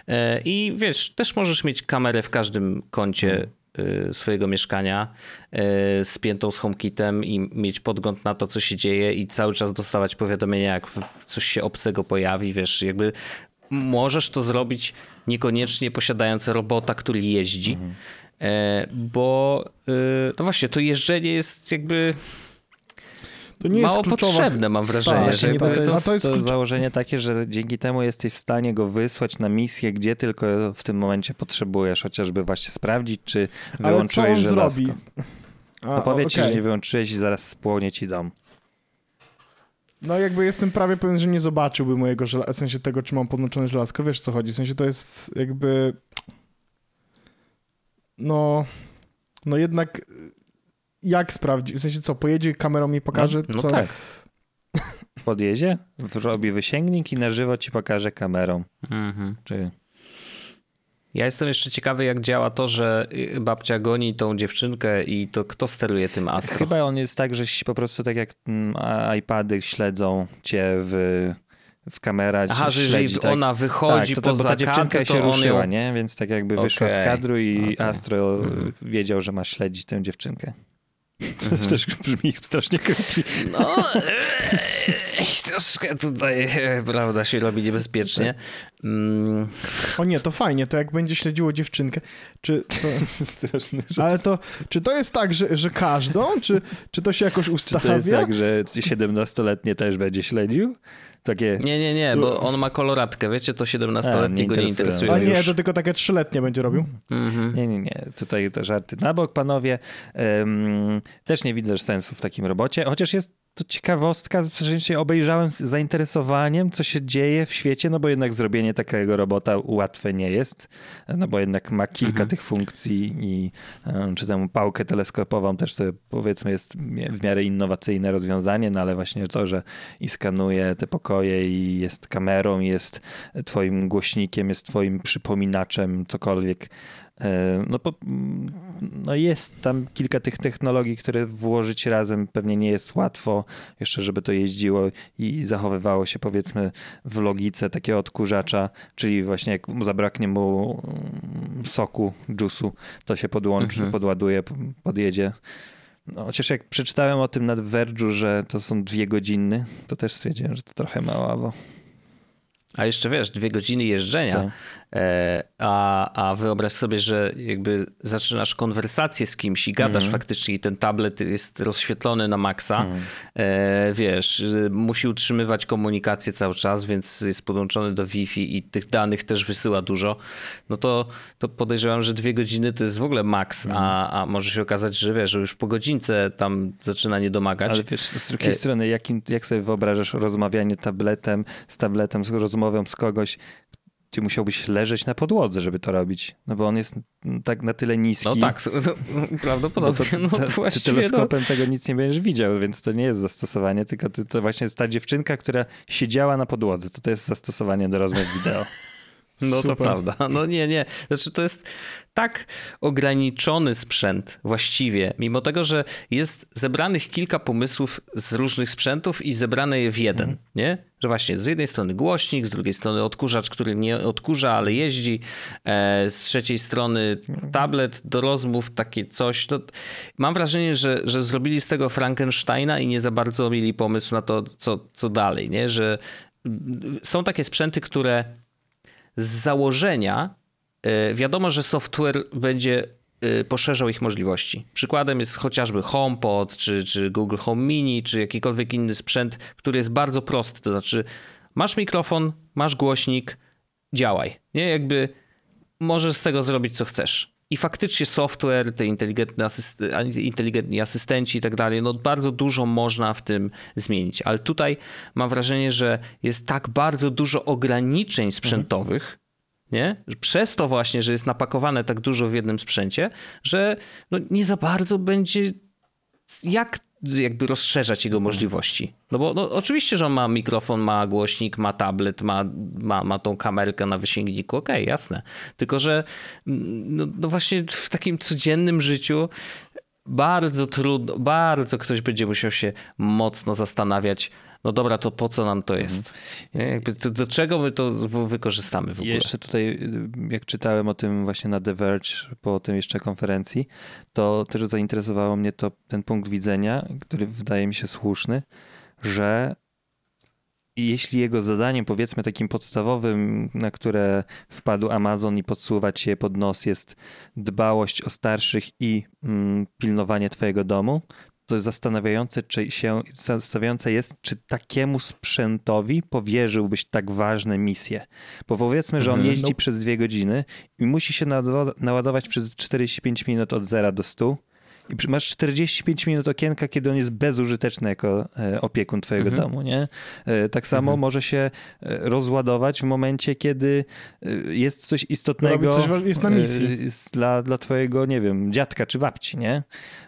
Yy, I wiesz, też możesz mieć kamerę w każdym kącie hmm. Y, swojego mieszkania y, spiętą z HomeKitem i mieć podgląd na to, co się dzieje i cały czas dostawać powiadomienia, jak coś się obcego pojawi, wiesz, jakby możesz to zrobić niekoniecznie posiadając robota, który jeździ, mhm. E, bo y, no właśnie, to jeżdżenie jest jakby to nie mało jest potrzebne, mam wrażenie. Tak, że to, to, jest, to jest to założenie takie, że dzięki temu jesteś w stanie go wysłać na misję, gdzie tylko w tym momencie potrzebujesz, chociażby właśnie sprawdzić, czy wyłączyłeś żelazko. Zrobi? A, no powiedz okay. że nie wyłączyłeś i zaraz spłonie ci dom. No jakby jestem prawie pewien, że nie zobaczyłby mojego żelazka, w sensie tego, czy mam podłączone żelazko. Wiesz, co chodzi? W sensie to jest jakby... No... No jednak jak sprawdzi? W sensie co, pojedzie kamerą mi pokaże, no, no co... tak. Podjedzie, robi wysięgnik i na żywo ci pokaże kamerą. Mhm. Czy... Ja jestem jeszcze ciekawy, jak działa to, że babcia goni tą dziewczynkę i to kto steruje tym Astro? Chyba on jest tak, że po prostu tak jak mm, iPady śledzą cię w, w kamerach. Aha, że jeżeli tak, ona wychodzi tak, to, poza bo ta dziewczynka się ruszyła, ją... nie? Więc tak jakby okay. wyszła z kadru i okay. Astro mhm. wiedział, że ma śledzić tę dziewczynkę. To mhm. też brzmi strasznie creepy. No, troszkę tutaj, prawda, się robi niebezpiecznie. Mm. O nie, to fajnie, to jak będzie śledziło dziewczynkę. Czy to... Straszne Ale to, czy to jest tak, że, że każdą? Czy, czy to się jakoś ustawia? Czy to jest tak, że 17-letnie też będzie śledził? Takie... Nie, nie, nie, bo on ma koloratkę, wiecie, to 17-letnie go nie interesuje. A nie, to tylko takie 3-letnie będzie robił? Mhm. Nie, nie, nie, tutaj te żarty na bok, panowie. Um, też nie widzę sensu w takim robocie, chociaż jest to ciekawostka, że obejrzałem z zainteresowaniem, co się dzieje w świecie, no bo jednak zrobienie takiego robota łatwe nie jest, no bo jednak ma kilka mhm. tych funkcji i czy tę pałkę teleskopową też to powiedzmy jest w miarę innowacyjne rozwiązanie, no ale właśnie to, że i skanuje te pokoje i jest kamerą, jest twoim głośnikiem, jest twoim przypominaczem, cokolwiek, E, no, bo, no jest tam kilka tych technologii, które włożyć razem pewnie nie jest łatwo, jeszcze żeby to jeździło i zachowywało się powiedzmy w logice takiego odkurzacza, czyli właśnie jak zabraknie mu mm, soku, dżusu, to się podłączy, mhm. podładuje, podjedzie. No, chociaż jak przeczytałem o tym na Verge'u, że to są dwie godziny, to też stwierdziłem, że to trochę maławo. A jeszcze wiesz, dwie godziny jeżdżenia. Tak. E, a, a wyobraź sobie, że jakby zaczynasz konwersację z kimś i gadasz mm. faktycznie i ten tablet jest rozświetlony na maksa. Mm. Wiesz, musi utrzymywać komunikację cały czas, więc jest podłączony do Wi-Fi i tych danych też wysyła dużo. No to, to podejrzewam, że dwie godziny to jest w ogóle maks, mm. a, a może się okazać, że wiesz, że już po godzince tam zaczyna nie domagać. Ale wiesz, z drugiej e... strony, jakim, jak sobie wyobrażasz rozmawianie tabletem, z tabletem, z rozmową z kogoś, ty musiałbyś leżeć na podłodze, żeby to robić, no bo on jest tak na tyle niski. No tak, no, prawdopodobnie. No to, no, ty teleskopem no. tego nic nie będziesz widział, więc to nie jest zastosowanie, tylko to, to właśnie jest ta dziewczynka, która siedziała na podłodze, to to jest zastosowanie do rozmów wideo. No Super. to prawda. No nie, nie. Znaczy to jest tak ograniczony sprzęt właściwie, mimo tego, że jest zebranych kilka pomysłów z różnych sprzętów i zebrane je w jeden, mm. nie? Że właśnie z jednej strony głośnik, z drugiej strony odkurzacz, który nie odkurza, ale jeździ, e, z trzeciej strony tablet do rozmów, takie coś. To mam wrażenie, że, że zrobili z tego Frankensteina i nie za bardzo mieli pomysł na to, co, co dalej, nie? Że są takie sprzęty, które z założenia e, wiadomo, że software będzie poszerzał ich możliwości. Przykładem jest chociażby HomePod, czy, czy Google Home Mini, czy jakikolwiek inny sprzęt, który jest bardzo prosty. To znaczy, masz mikrofon, masz głośnik, działaj. Nie, jakby możesz z tego zrobić co chcesz. I faktycznie software, te inteligentne asyst inteligentni asystenci i tak dalej, no bardzo dużo można w tym zmienić. Ale tutaj mam wrażenie, że jest tak bardzo dużo ograniczeń sprzętowych, nie? Przez to właśnie, że jest napakowane tak dużo w jednym sprzęcie, że no nie za bardzo będzie jak jakby rozszerzać jego możliwości. No bo no, oczywiście, że on ma mikrofon, ma głośnik, ma tablet, ma, ma, ma tą kamerkę na wysięgniku, okej, okay, jasne. Tylko, że mm, no, no właśnie w takim codziennym życiu bardzo trudno, bardzo ktoś będzie musiał się mocno zastanawiać, no dobra, to po co nam to jest? Mhm. To, do czego my to wykorzystamy w ogóle? jeszcze tutaj, jak czytałem o tym właśnie na The Verge, po tym jeszcze konferencji, to też zainteresowało mnie to ten punkt widzenia, który wydaje mi się słuszny, że jeśli jego zadaniem, powiedzmy takim podstawowym, na które wpadł Amazon i podsuwać je pod nos, jest dbałość o starszych i mm, pilnowanie twojego domu, to zastanawiające, czy się, zastanawiające jest, czy takiemu sprzętowi powierzyłbyś tak ważne misje. Bo powiedzmy, że on mhm. jeździ no. przez dwie godziny i musi się naładować przez 45 minut od 0 do 100 i masz 45 minut okienka, kiedy on jest bezużyteczny jako e, opiekun twojego mhm. domu, nie? E, tak samo mhm. może się e, rozładować w momencie, kiedy jest coś istotnego coś, jest na misji. Dla, dla twojego, nie wiem, dziadka czy babci, nie?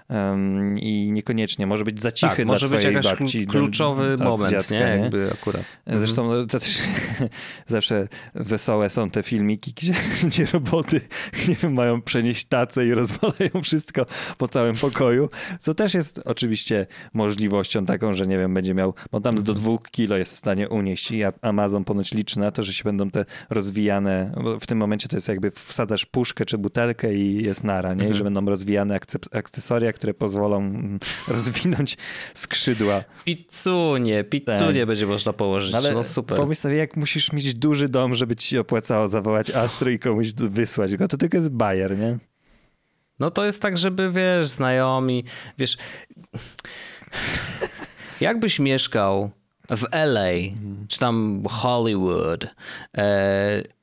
Um, i niekoniecznie może być za cichy tak, dla może być jakiś babci, kluczowy moment, dziadka, nie? Jakby akurat. Zresztą mhm. no, to też zawsze wesołe są te filmiki, gdzie, gdzie roboty nie wiem, mają przenieść tacę i rozwalają wszystko po całym pokoju, co też jest oczywiście możliwością taką, że nie wiem, będzie miał, bo tam do mhm. dwóch kilo jest w stanie unieść i Amazon ponoć liczy na to, że się będą te rozwijane, bo w tym momencie to jest jakby wsadzasz puszkę czy butelkę i jest nara, nie? I że mhm. będą rozwijane akcesoria, które pozwolą mm, rozwinąć skrzydła. Pizzunie, pizzunie tak. będzie można położyć. Ale no super. Pomyśl sobie, jak musisz mieć duży dom, żeby ci się opłacało zawołać Astro i komuś wysłać go, to tylko jest bajer, nie? No to jest tak, żeby wiesz, znajomi, wiesz, jakbyś mieszkał w LA, czy tam Hollywood, e,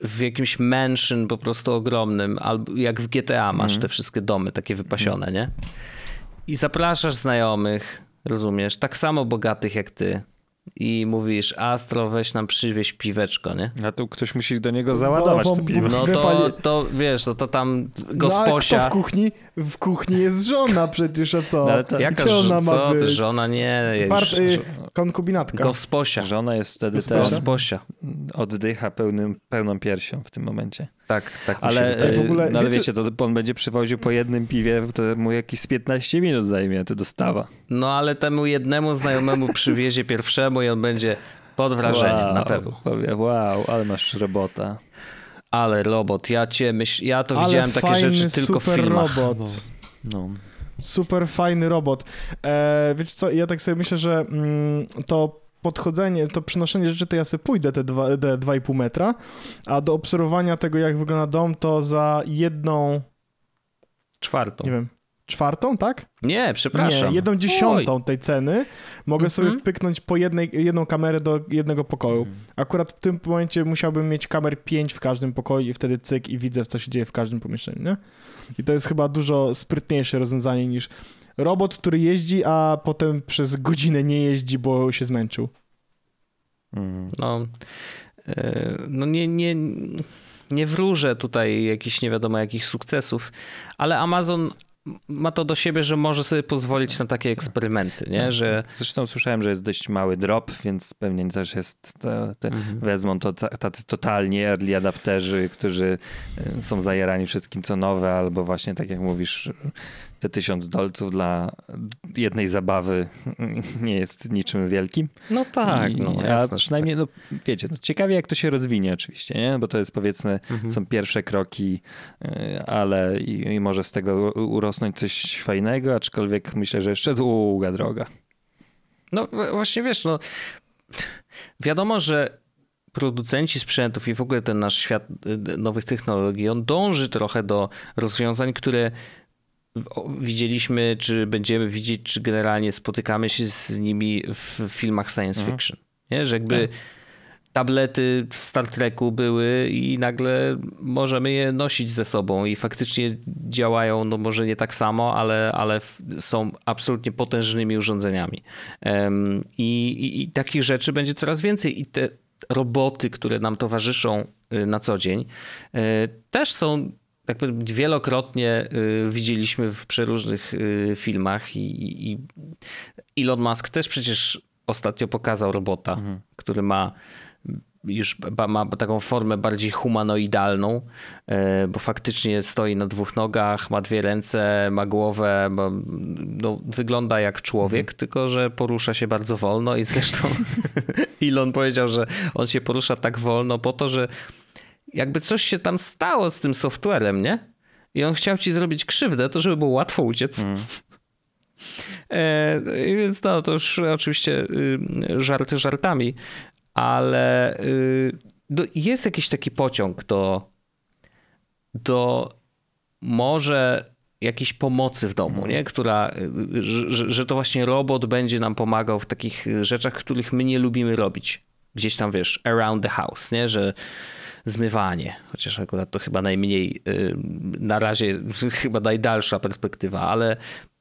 w jakimś mansion po prostu ogromnym, albo jak w GTA masz mm. te wszystkie domy takie wypasione, nie? I zapraszasz znajomych, rozumiesz, tak samo bogatych jak ty. I mówisz, Astro, weź nam przywieź piweczko, nie? A tu ktoś musi do niego załadować no, to piwo. No to, to wiesz, no to tam gosposia... No, kto w kuchni? W kuchni jest żona przecież, a co? No, to, Jaka żona ma co? być? Żona nie... Part, y, konkubinatka. Gosposia. Żona jest wtedy Gosposia. też... Gosposia. Oddycha pełnym, pełną piersią w tym momencie. Tak, tak. Ale, w ogóle, no, ale wiecie, to on będzie przywoził po jednym piwie, to mu jakieś 15 minut zajmie, to dostawa. No ale temu jednemu znajomemu przywiezie pierwszemu i on będzie pod wrażeniem, wow, na pewno. Powie, wow, ale masz robota. Ale robot, ja cię myśl, ja to ale widziałem takie rzeczy tylko w filmach. robot. No. Super fajny robot. E, wiecie co, ja tak sobie myślę, że mm, to podchodzenie, to przynoszenie rzeczy, to ja sobie pójdę te 2,5 metra, a do obserwowania tego, jak wygląda dom, to za jedną... Czwartą. Nie wiem, czwartą, tak? Nie, przepraszam. Nie, jedną dziesiątą Oj. tej ceny mogę sobie mhm. pyknąć po jednej, jedną kamerę do jednego pokoju. Mhm. Akurat w tym momencie musiałbym mieć kamer 5 w każdym pokoju i wtedy cyk i widzę, co się dzieje w każdym pomieszczeniu, nie? I to jest chyba dużo sprytniejsze rozwiązanie niż robot, który jeździ, a potem przez godzinę nie jeździ, bo się zmęczył. Mm. No, e, no nie, nie, nie wróżę tutaj jakichś nie wiadomo jakich sukcesów, ale Amazon ma to do siebie, że może sobie pozwolić na takie eksperymenty, nie? Tak. Że... Zresztą słyszałem, że jest dość mały drop, więc pewnie też jest, te mhm. wezmą to tacy totalnie early adapterzy, którzy e, są zajerani wszystkim co nowe, albo właśnie tak jak mówisz, te tysiąc dolców dla jednej zabawy nie jest niczym wielkim. No tak, I, no, jasne, a przynajmniej, tak. no, wiecie, no, ciekawie jak to się rozwinie oczywiście, nie? bo to jest powiedzmy, mhm. są pierwsze kroki, y, ale i, i, może z tego urosnąć coś fajnego, aczkolwiek myślę, że jeszcze długa droga. No właśnie wiesz, no wiadomo, że producenci sprzętów i w ogóle ten nasz świat y, nowych technologii, on dąży trochę do rozwiązań, które widzieliśmy, czy będziemy widzieć, czy generalnie spotykamy się z nimi w filmach science mhm. fiction. Nie? Że jakby tak. tablety w Star Treku były i nagle możemy je nosić ze sobą i faktycznie działają, no może nie tak samo, ale, ale są absolutnie potężnymi urządzeniami. I, i, I takich rzeczy będzie coraz więcej i te roboty, które nam towarzyszą y, na co dzień, y, też są tak powiem, wielokrotnie y, widzieliśmy w przeróżnych filmach i, i Elon Musk też przecież ostatnio pokazał robota, mhm. który ma już ma taką formę bardziej humanoidalną, bo faktycznie stoi na dwóch nogach, ma dwie ręce, ma głowę, ma, no, wygląda jak człowiek, mhm. tylko że porusza się bardzo wolno i zresztą Elon powiedział, że on się porusza tak wolno po to, że jakby coś się tam stało z tym softwarem, nie? I on chciał ci zrobić krzywdę, to żeby było łatwo uciec. Mm. E, więc no, to już oczywiście y, żarty żartami, ale y, do, jest jakiś taki pociąg do, do może jakiejś pomocy w domu, nie? która, że, że to właśnie robot będzie nam pomagał w takich rzeczach, których my nie lubimy robić. Gdzieś tam, wiesz, around the house, nie? że zmywanie, chociaż akurat to chyba najmniej, y, na razie chyba najdalsza perspektywa, ale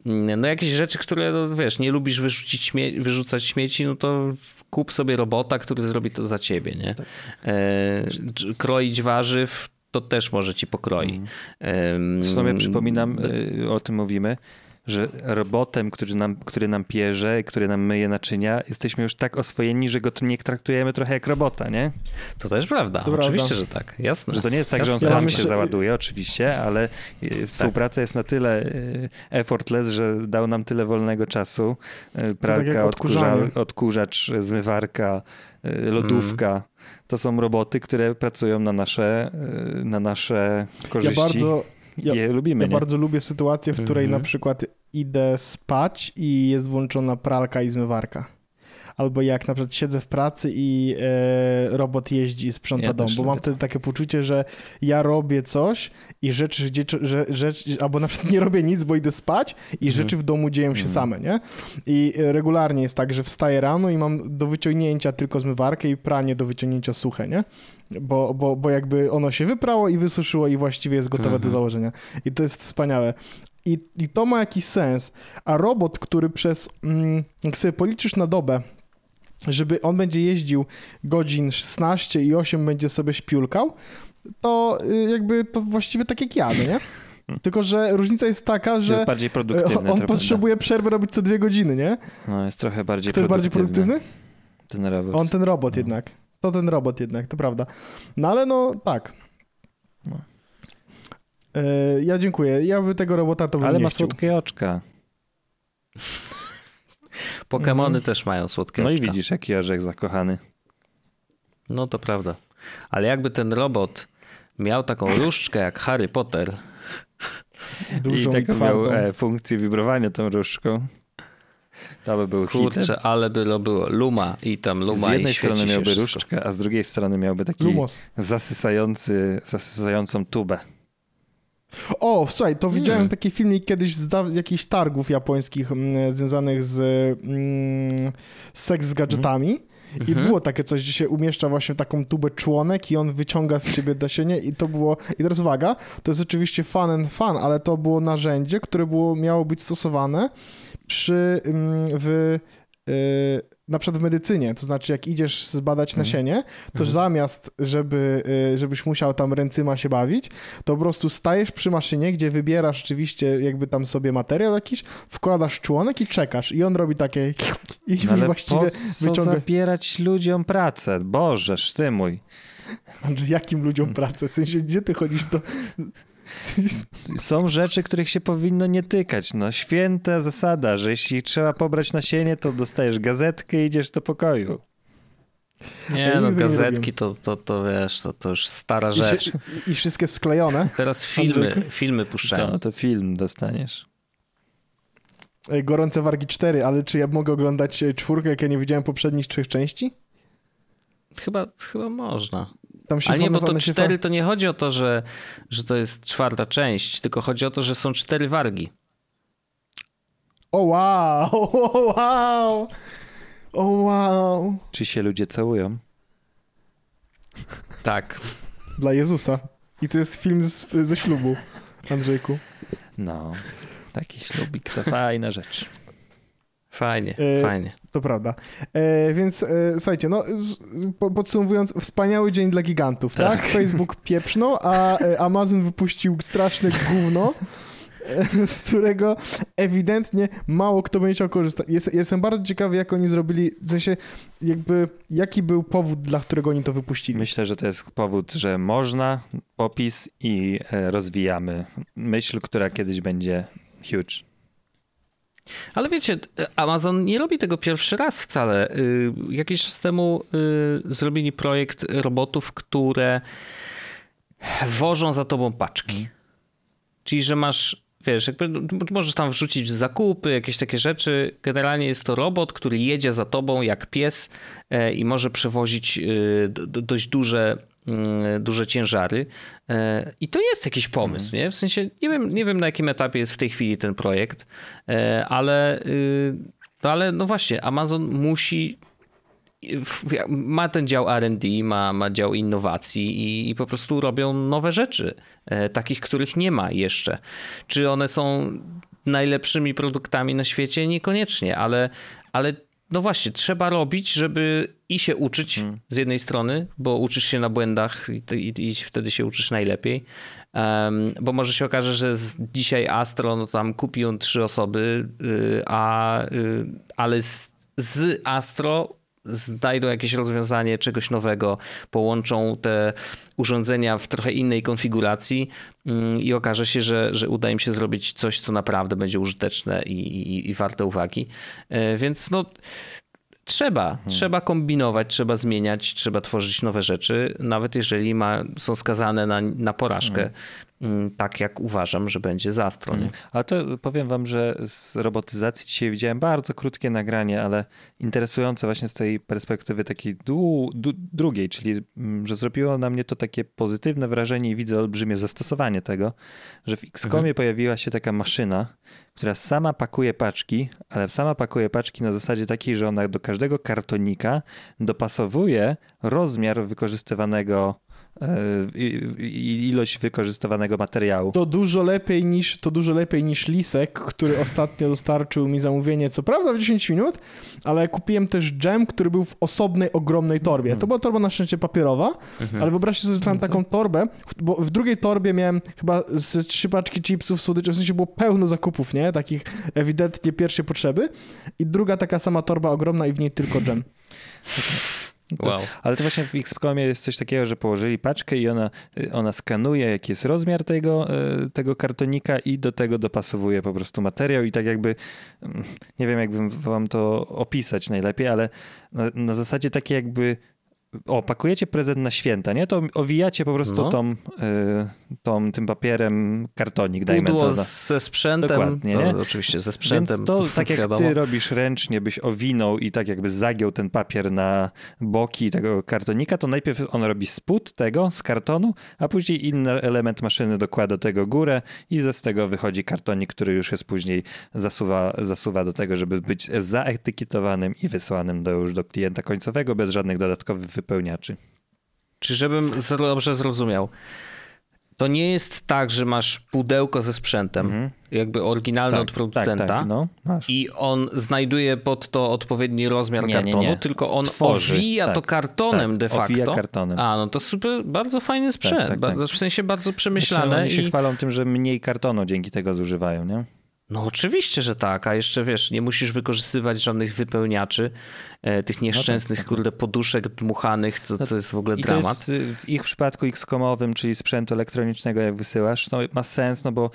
mm, no jakieś rzeczy, które, no wiesz, nie lubisz wyrzucić śmie wyrzucać śmieci, no to kup sobie robota, który zrobi to za ciebie, nie? Tak. E, kroić warzyw, to też może ci pokroi. Mm. W sumie przypominam, y, o tym mówimy, że robotem, który nam, który nam pierze, który nam myje naczynia, jesteśmy już tak oswojeni, że go nie traktujemy trochę jak robota, nie? To też prawda. To oczywiście, prawda. że tak. Jasne. Że to nie jest tak, Jasne. że on sam się załaduje, oczywiście, ale y, współpraca tak. jest na tyle y, effortless, że dał nam tyle wolnego czasu. Tak pralka, tak odkurza, odkurzacz, zmywarka, lodówka. Mm. To są roboty, które pracują na nasze, na nasze korzyści. Ja bardzo ja, je lubimy. Ja nie? bardzo lubię sytuację, w której mhm. na przykład idę spać i jest włączona pralka i zmywarka. Albo jak na przykład siedzę w pracy i e, robot jeździ i sprząta ja dom, bo mam wtedy takie poczucie, że ja robię coś i rzeczy, że, rzecz, albo na przykład nie robię nic, bo idę spać i mhm. rzeczy w domu dzieją się mhm. same, nie? I regularnie jest tak, że wstaję rano i mam do wyciągnięcia tylko zmywarkę i pranie do wyciągnięcia suche, nie? bo, bo, bo jakby ono się wyprało i wysuszyło i właściwie jest gotowe mhm. do założenia. I to jest wspaniałe. I, I to ma jakiś sens. A robot, który przez, mm, jak sobie policzysz na dobę, żeby on będzie jeździł godzin 16 i 8 będzie sobie śpiulkał, to y, jakby to właściwie tak jak ja, no nie? Tylko, że różnica jest taka, że jest bardziej produktywny, on potrzebuje przerwy robić co dwie godziny, nie? No, jest trochę bardziej Kto jest bardziej produktywny? Ten robot. On, ten robot no. jednak. To ten robot jednak, to prawda. No ale no tak. No. E, ja dziękuję. Ja by tego robota to Ale ma chciał. słodkie oczka. Pokemony mhm. też mają słodkie no. No i widzisz, jaki orzech zakochany. No to prawda. Ale jakby ten robot miał taką różdżkę jak Harry Potter. Dużą I taką miał e, funkcję wibrowania tą różdżką. To by był Kurczę, hitem. ale by to było Luma i tam Luma Z jednej strony miałby różdżkę, a z drugiej strony miałby taki Lumos. zasysający, zasysającą tubę. O, słuchaj, to widziałem hmm. taki filmik kiedyś z jakichś targów japońskich m, mm, związanych z, mm, seks z gadżetami. I mhm. było takie coś, gdzie się umieszcza właśnie taką tubę członek i on wyciąga z ciebie nasienie i to było, i teraz uwaga, to jest oczywiście fun and fun, ale to było narzędzie, które było, miało być stosowane przy, mm, w, na przykład w medycynie, to znaczy jak idziesz zbadać mhm. nasienie, to mhm. zamiast, żeby, y, żebyś musiał tam ręcyma się bawić, to po prostu stajesz przy maszynie, gdzie wybierasz rzeczywiście jakby tam sobie materiał jakiś, wkładasz członek i czekasz i on robi takie i no ale właściwie po co wyciąga... zabierać ludziom pracę? Boże, ty mój. Andrzej, jakim ludziom pracę? W sensie, gdzie ty chodzisz do Są rzeczy, których się powinno nie tykać. No, święta zasada, że jeśli trzeba pobrać nasienie, to dostajesz gazetkę i idziesz do pokoju. Nie, no gazetki to, to, to wiesz, to, to już stara rzecz. I, I, wszystkie sklejone. Teraz filmy, filmy puszczają. To, to film dostaniesz. Gorące Wargi 4, ale czy ja mogę oglądać e, czwórkę, jak ja nie widziałem poprzednich trzech części? Chyba, chyba można. Tam się Ale nie, bo to cztery to nie chodzi o to, że, że to jest czwarta część, tylko chodzi o to, że są cztery wargi. O wow! O wow! O wow! Czy się ludzie całują? Tak. Dla Jezusa. I to jest film z, ze ślubu, Andrzejku. No, taki ślubik to fajna rzecz. Fajnie, E, fajnie. To prawda. E, więc e, słuchajcie, no z, po, podsumowując, wspaniały dzień dla gigantów, tak? Tak. Facebook pieprznął, a e, Amazon wypuścił straszne gówno, e, z którego ewidentnie mało kto będzie chciał korzystać. Jest, jestem bardzo ciekawy, jak oni zrobili, w sensie jakby, jaki był powód, dla którego oni to wypuścili. Myślę, że to jest powód, że można, popis i e, rozwijamy myśl, która kiedyś będzie huge. Ale wiecie, Amazon nie robi tego pierwszy raz wcale. Y, Jakiś czas temu y, zrobili projekt robotów, które wożą za tobą paczki. Czyli, że masz, wiesz, jakby możesz tam wrzucić zakupy, jakieś takie rzeczy. Generalnie jest to robot, który jedzie za tobą jak pies e, i może przewozić y, do- do- dość duże duże ciężary. E, I to jest jakiś pomysł, nie? W sensie nie wiem, nie wiem na jakim etapie jest w tej chwili ten projekt, e, ale, y, no ale no właśnie, Amazon musi ma ten dział R&D, ma, ma dział innowacji i, i po prostu robią nowe rzeczy, e, takich, których nie ma jeszcze. Czy one są najlepszymi produktami na świecie? Niekoniecznie, ale, ale no właśnie, trzeba robić, żeby i się uczyć z jednej strony, bo uczysz się na błędach i, i, i wtedy się uczysz najlepiej. Em, bo może się okaże, że z, dzisiaj Astro no tam kupią trzy osoby, y, a, y, ale z, z Astro znajdą jakieś rozwiązanie czegoś nowego, połączą te urządzenia w trochę innej konfiguracji mm, i okaże się, że, że uda im się zrobić coś, co naprawdę będzie użyteczne i, i, i warte uwagi. E, Więc no. Trzeba, trzeba kombinować, trzeba zmieniać, trzeba tworzyć nowe rzeczy, nawet jeżeli ma, są skazane na, na porażkę, mm, tak jak uważam, że będzie za Astro. nie? Ale to powiem wam, że z robotyzacji dzisiaj widziałem bardzo krótkie nagranie, ale interesujące właśnie z tej perspektywy takiej dłu, du, drugiej, czyli mm, że zrobiło na mnie to takie pozytywne wrażenie i widzę olbrzymie zastosowanie tego, że w XCOMie pojawiła się taka maszyna, która sama pakuje paczki, ale sama pakuje paczki na zasadzie takiej, że ona do każdego kartonika dopasowuje rozmiar wykorzystywanego ilość wykorzystywanego materiału. To dużo lepiej niż, to dużo lepiej niż Lisek, który ostatnio dostarczył mi zamówienie, co prawda w 10 minut, ale kupiłem też dżem, który był w osobnej, ogromnej torbie. To była torba na szczęście papierowa, ale wyobraźcie sobie, że mam taką torbę, bo w drugiej torbie miałem chyba z trzy paczki chipsów, słodyczy, w sensie było pełno zakupów, nie? Takich ewidentnie pierwszej potrzeby i druga taka sama torba ogromna i w niej tylko dżem. Wow. Ale to właśnie w XCOMie jest coś takiego, że położyli paczkę i ona, ona skanuje, jaki jest rozmiar tego, e, tego kartonika i do tego dopasowuje po prostu materiał i tak jakby, mm, nie wiem jakbym wam to opisać najlepiej, ale na, na zasadzie takiej jakby o, pakujecie prezent na święta, nie? To owijacie po prostu No. tą, y, tą, tym papierem kartonik, dajmy Pudło to. Za. ze sprzętem. Dokładnie, nie? No, oczywiście, ze sprzętem. Więc to tak jak wiadomo. ty robisz ręcznie, byś owinął i tak jakby zagiął ten papier na boki tego kartonika, to najpierw on robi spód tego z kartonu, a później inny element maszyny dokłada tego górę i ze z tego wychodzi kartonik, który już jest później zasuwa, zasuwa do tego, żeby być zaetykietowanym i wysłanym do, już do klienta końcowego bez żadnych dodatkowych wypełniaczy. Czy żebym dobrze zrozumiał? To nie jest tak, że masz pudełko ze sprzętem, jakby oryginalne od producenta. tak, no, masz. I on znajduje pod to odpowiedni rozmiar Nie, nie, kartonu, nie. tylko on Tworzy, owija tak, to kartonem tak, de facto. owija kartonem. A, no to super, bardzo fajny sprzęt. tak, tak. Bardzo, w sensie bardzo Zresztą przemyślane. Oni się i... chwalą tym, że mniej kartonu dzięki tego zużywają, nie? No oczywiście, że tak, a jeszcze wiesz, nie musisz wykorzystywać żadnych wypełniaczy, tych nieszczęsnych, tak. kurde, poduszek dmuchanych, co, co jest w ogóle I dramat. to jest y, w ich przypadku X-komowym, czyli sprzętu elektronicznego, jak wysyłasz, no ma sens, no bo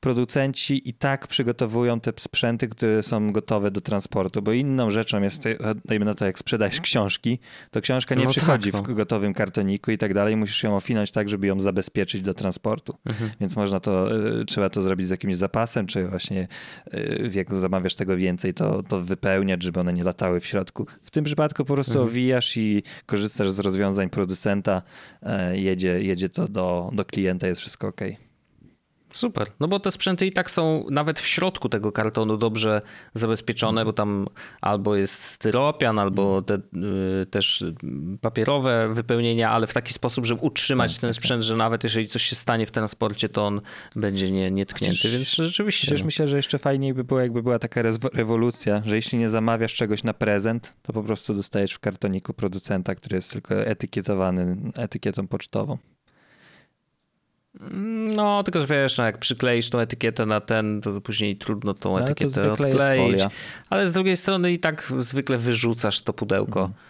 producenci i tak przygotowują te sprzęty, które są gotowe do transportu, bo inną rzeczą jest, y, dajmy na to, jak sprzedajesz książki, to książka nie No przychodzi tak, no. w gotowym kartoniku i tak dalej, musisz ją ofinąć tak, żeby ją zabezpieczyć do transportu. Mhm. Więc można to, y, trzeba to zrobić z jakimś zapasem, czy właśnie jak zamawiasz tego więcej, to, to wypełniać, żeby one nie latały w środku. W tym przypadku po prostu Mhm. owijasz i korzystasz z rozwiązań producenta, e, jedzie, jedzie to do, do klienta, jest wszystko ok. Super. No bo te sprzęty i tak są nawet w środku tego kartonu dobrze zabezpieczone, bo tam albo jest styropian, albo te, y, też papierowe wypełnienia, ale w taki sposób, żeby utrzymać tak, ten tak, tak. sprzęt, że nawet jeżeli coś się stanie w transporcie, to on będzie nie, nietknięty, Chociaż, więc rzeczywiście. Przecież no. myślę, że jeszcze fajniej by było, jakby była taka rewolucja, że jeśli nie zamawiasz czegoś na prezent, to po prostu dostajesz w kartoniku producenta, który jest tylko etykietowany etykietą pocztową. No, tylko że wiesz, no jak przykleisz tą etykietę na ten, to później trudno tą no, etykietę odkleić. Ale z drugiej strony i tak zwykle wyrzucasz to pudełko. Mhm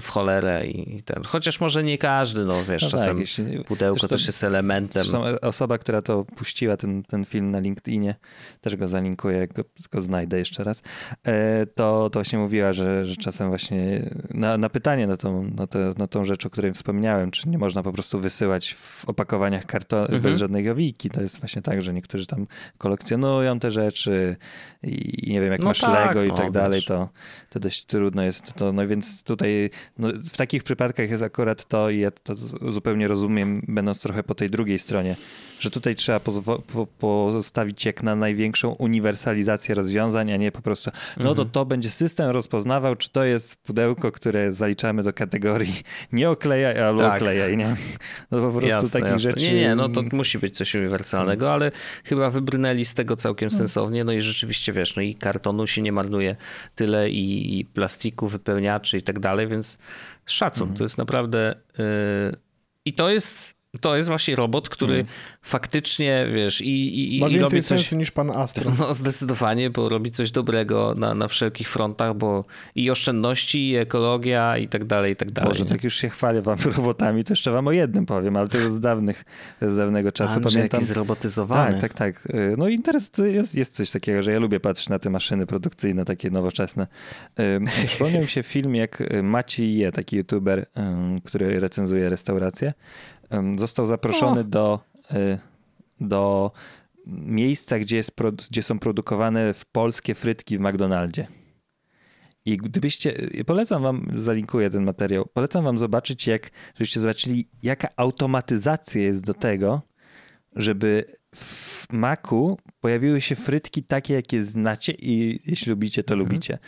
w cholerę i ten. Chociaż może nie każdy, no wiesz, no czasem tak, jeśli, pudełko też jest elementem. Zresztą osoba, która to puściła, ten, ten film na LinkedInie, też go zalinkuję, jak go, go znajdę jeszcze raz, e, to, to właśnie mówiła, że, że czasem właśnie na, na pytanie na tą, na, te, na tą rzecz, o której wspomniałem, czy nie można po prostu wysyłać w opakowaniach karton mhm. bez żadnej jowiki. To jest właśnie tak, że niektórzy tam kolekcjonują te rzeczy i nie wiem, jak no masz tak, Lego i no, tak dalej, to, to dość trudno jest to. No więc tutaj no, w takich przypadkach jest akurat to i ja to zupełnie rozumiem, będąc trochę po tej drugiej stronie, że tutaj trzeba po postawić jak na największą uniwersalizację rozwiązań, a nie po prostu, no to mhm. to będzie system rozpoznawał, czy to jest pudełko, które zaliczamy do kategorii nie oklejaj, albo tak. oklejaj, nie? No po prostu jasne, takich jasne. rzeczy... Nie, nie, no to musi być coś uniwersalnego, ale chyba wybrnęli z tego całkiem hmm. sensownie, no i rzeczywiście wiesz, no i kartonu się nie marnuje tyle i, i plastiku, wypełniaczy i tak dalej, więc szacun, to jest naprawdę... Yy... I to jest to jest właśnie robot, który. Faktycznie, wiesz, i, i, Ma i więcej coś, sensu niż pan Astro. No zdecydowanie, bo robi coś dobrego na, na wszelkich frontach, bo i oszczędności, i ekologia i tak dalej, i tak dalej. Boże, tak już się chwalę wam robotami, to jeszcze wam o jednym powiem, ale to jest z dawnych, z dawnego czasu. Andrzej, Pamiętam. Jaki zrobotyzowany. Tak, tak, tak. No interes, jest, jest coś takiego, że ja lubię patrzeć na te maszyny produkcyjne, takie nowoczesne. Przypomniał mi się film, jak Maciej Je, taki youtuber, który recenzuje restaurację, został zaproszony do, y, do miejsca, gdzie, jest, gdzie są produkowane polskie frytki w McDonaldzie. I gdybyście, y, polecam wam, zalinkuję ten materiał, polecam wam zobaczyć, jak, żebyście zobaczyli, jaka automatyzacja jest do tego, żeby w maku pojawiły się frytki takie, jakie znacie i jeśli lubicie, to mhm. lubicie.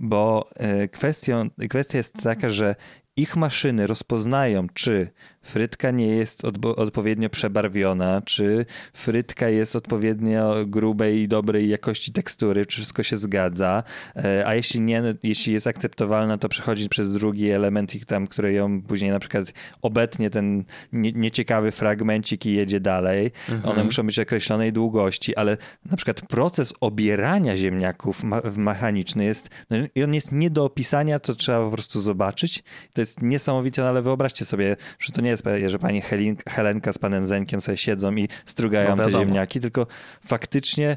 Bo y, kwestią, kwestia jest taka, że ich maszyny rozpoznają, czy frytka nie jest odpowiednio przebarwiona, czy frytka jest odpowiednio grubej i dobrej jakości tekstury, czy wszystko się zgadza, e, a jeśli nie, jeśli jest akceptowalna, to przechodzi przez drugi element, ich tam, który ją później na przykład obetnie ten nie, nieciekawy fragmencik i jedzie dalej. Mhm. One muszą być określonej długości, ale na przykład proces obierania ziemniaków mechaniczny jest, no i on jest nie do opisania, to trzeba po prostu zobaczyć. To jest niesamowite, no ale wyobraźcie sobie, że to nie jest że pani Helenka z panem Zenkiem sobie siedzą i strugają no te ziemniaki, tylko faktycznie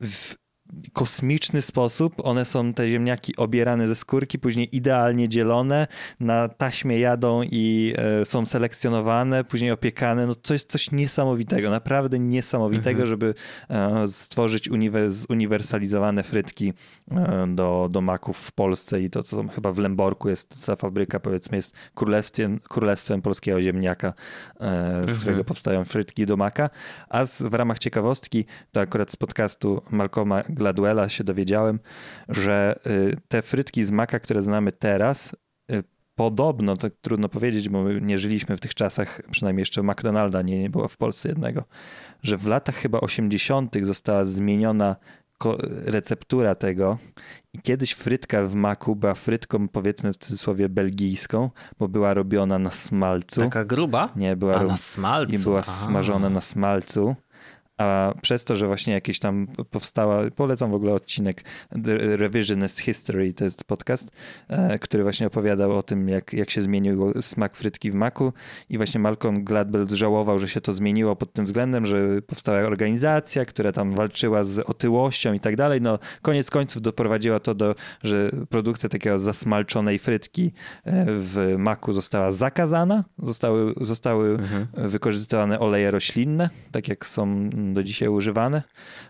w kosmiczny sposób. One są, te ziemniaki, obierane ze skórki, później idealnie dzielone, na taśmie jadą i e, są selekcjonowane, później opiekane. No to jest coś niesamowitego, naprawdę niesamowitego, mhm. żeby e, stworzyć zuniwersalizowane frytki e, do, do maków w Polsce i to, co chyba w Lęborku jest, ta fabryka powiedzmy jest królestwem, królestwem polskiego ziemniaka, z mhm. którego powstają frytki do maka. A z, w ramach ciekawostki, to akurat z podcastu Malcolma Gladwella się dowiedziałem, że y, te frytki z maka, które znamy teraz, y, podobno, to trudno powiedzieć, bo my nie żyliśmy w tych czasach, przynajmniej jeszcze McDonalda nie, nie było w Polsce jednego, że w latach chyba 80. została zmieniona receptura tego i kiedyś frytka w maku była frytką powiedzmy w cudzysłowie belgijską, bo była robiona na smalcu. Taka gruba? Nie, była, A, na smalcu. I była smażona na smalcu a przez to, że właśnie jakieś tam powstała, polecam w ogóle odcinek Revisionist History, to jest podcast, e, który właśnie opowiadał o tym, jak, jak się zmienił smak frytki w maku i właśnie Malcolm Gladwell żałował, że się to zmieniło pod tym względem, że powstała organizacja, która tam walczyła z otyłością i tak dalej. No koniec końców doprowadziła to do, że produkcja takiego zasmalczonej frytki e, w maku została zakazana, zostały, zostały mhm. wykorzystywane oleje roślinne, tak jak są do dzisiaj używany,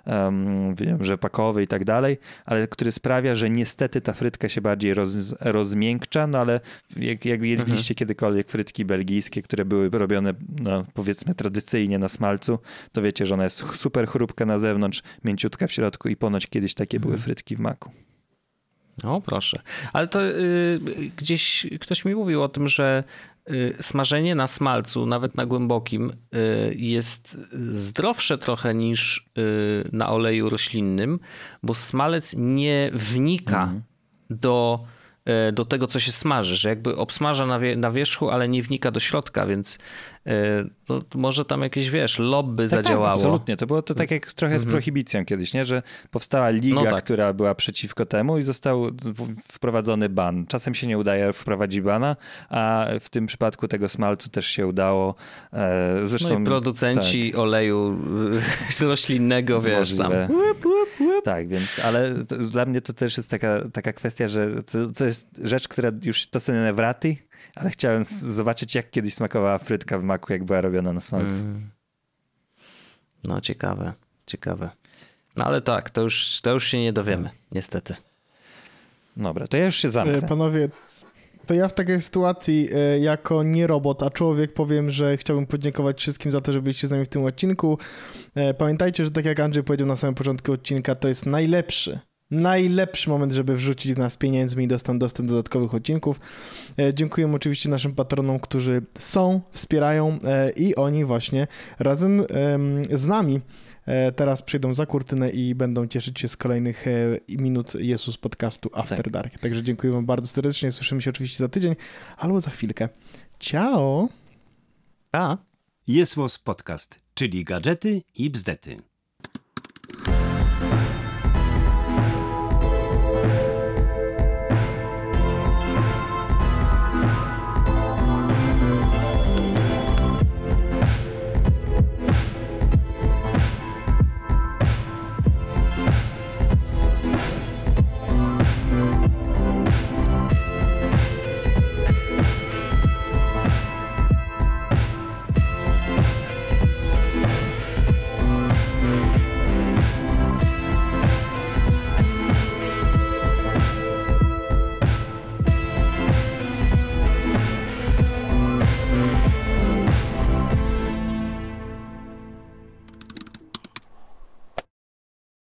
um, wiem, rzepakowy i tak dalej, ale który sprawia, że niestety ta frytka się bardziej roz, rozmiękcza, no ale jak, jak jedliście mhm. kiedykolwiek frytki belgijskie, które były robione no, powiedzmy tradycyjnie na smalcu, to wiecie, że ona jest super chrupka na zewnątrz, mięciutka w środku i ponoć kiedyś takie mhm. były frytki w maku. O, proszę. Ale to y, gdzieś ktoś mi mówił o tym, że smażenie na smalcu, nawet na głębokim, y, jest zdrowsze trochę niż y, na oleju roślinnym, bo smalec nie wnika mm. do do tego, co się smaży, że jakby obsmaża na, wie, na wierzchu, ale nie wnika do środka, więc e, to może tam jakieś, wiesz, lobby tak, tak zadziałało. Tak, absolutnie. To było to tak jak trochę z mhm. prohibicją kiedyś, nie? że powstała liga, no tak. która była przeciwko temu i został wprowadzony ban. Czasem się nie udaje wprowadzić bana, a w tym przypadku tego smalcu też się udało. E, zresztą, no i producenci tak. oleju roślinnego, wiesz, Możliwe. tam. Tak, więc, ale to, dla mnie to też jest taka, taka kwestia, że co, co jest rzecz, która już to sobie nawrati, ale chciałem zobaczyć, jak kiedyś smakowała frytka w maku, jak była robiona na smalcu. Mm. No ciekawe, ciekawe. No ale tak, to już, to już się nie dowiemy, niestety. Dobra, to ja już się zamknę. E, panowie, to ja w takiej sytuacji e, jako nie robot, a człowiek powiem, że chciałbym podziękować wszystkim za to, że byliście z nami w tym odcinku. E, pamiętajcie, że tak jak Andrzej powiedział na samym początku odcinka, to jest najlepszy, najlepszy moment, żeby wrzucić nas pieniędzmi i dostać dostęp do dodatkowych odcinków. E, dziękuję oczywiście naszym patronom, którzy są, wspierają i oni właśnie razem z nami teraz przyjdą za kurtynę i będą cieszyć się z kolejnych e, minut Jezus podcastu After tak. Dark. Także dziękuję wam bardzo serdecznie. Słyszymy się oczywiście za tydzień albo za chwilkę. Ciao! A. Jest Podcast, czyli gadżety i bzdety.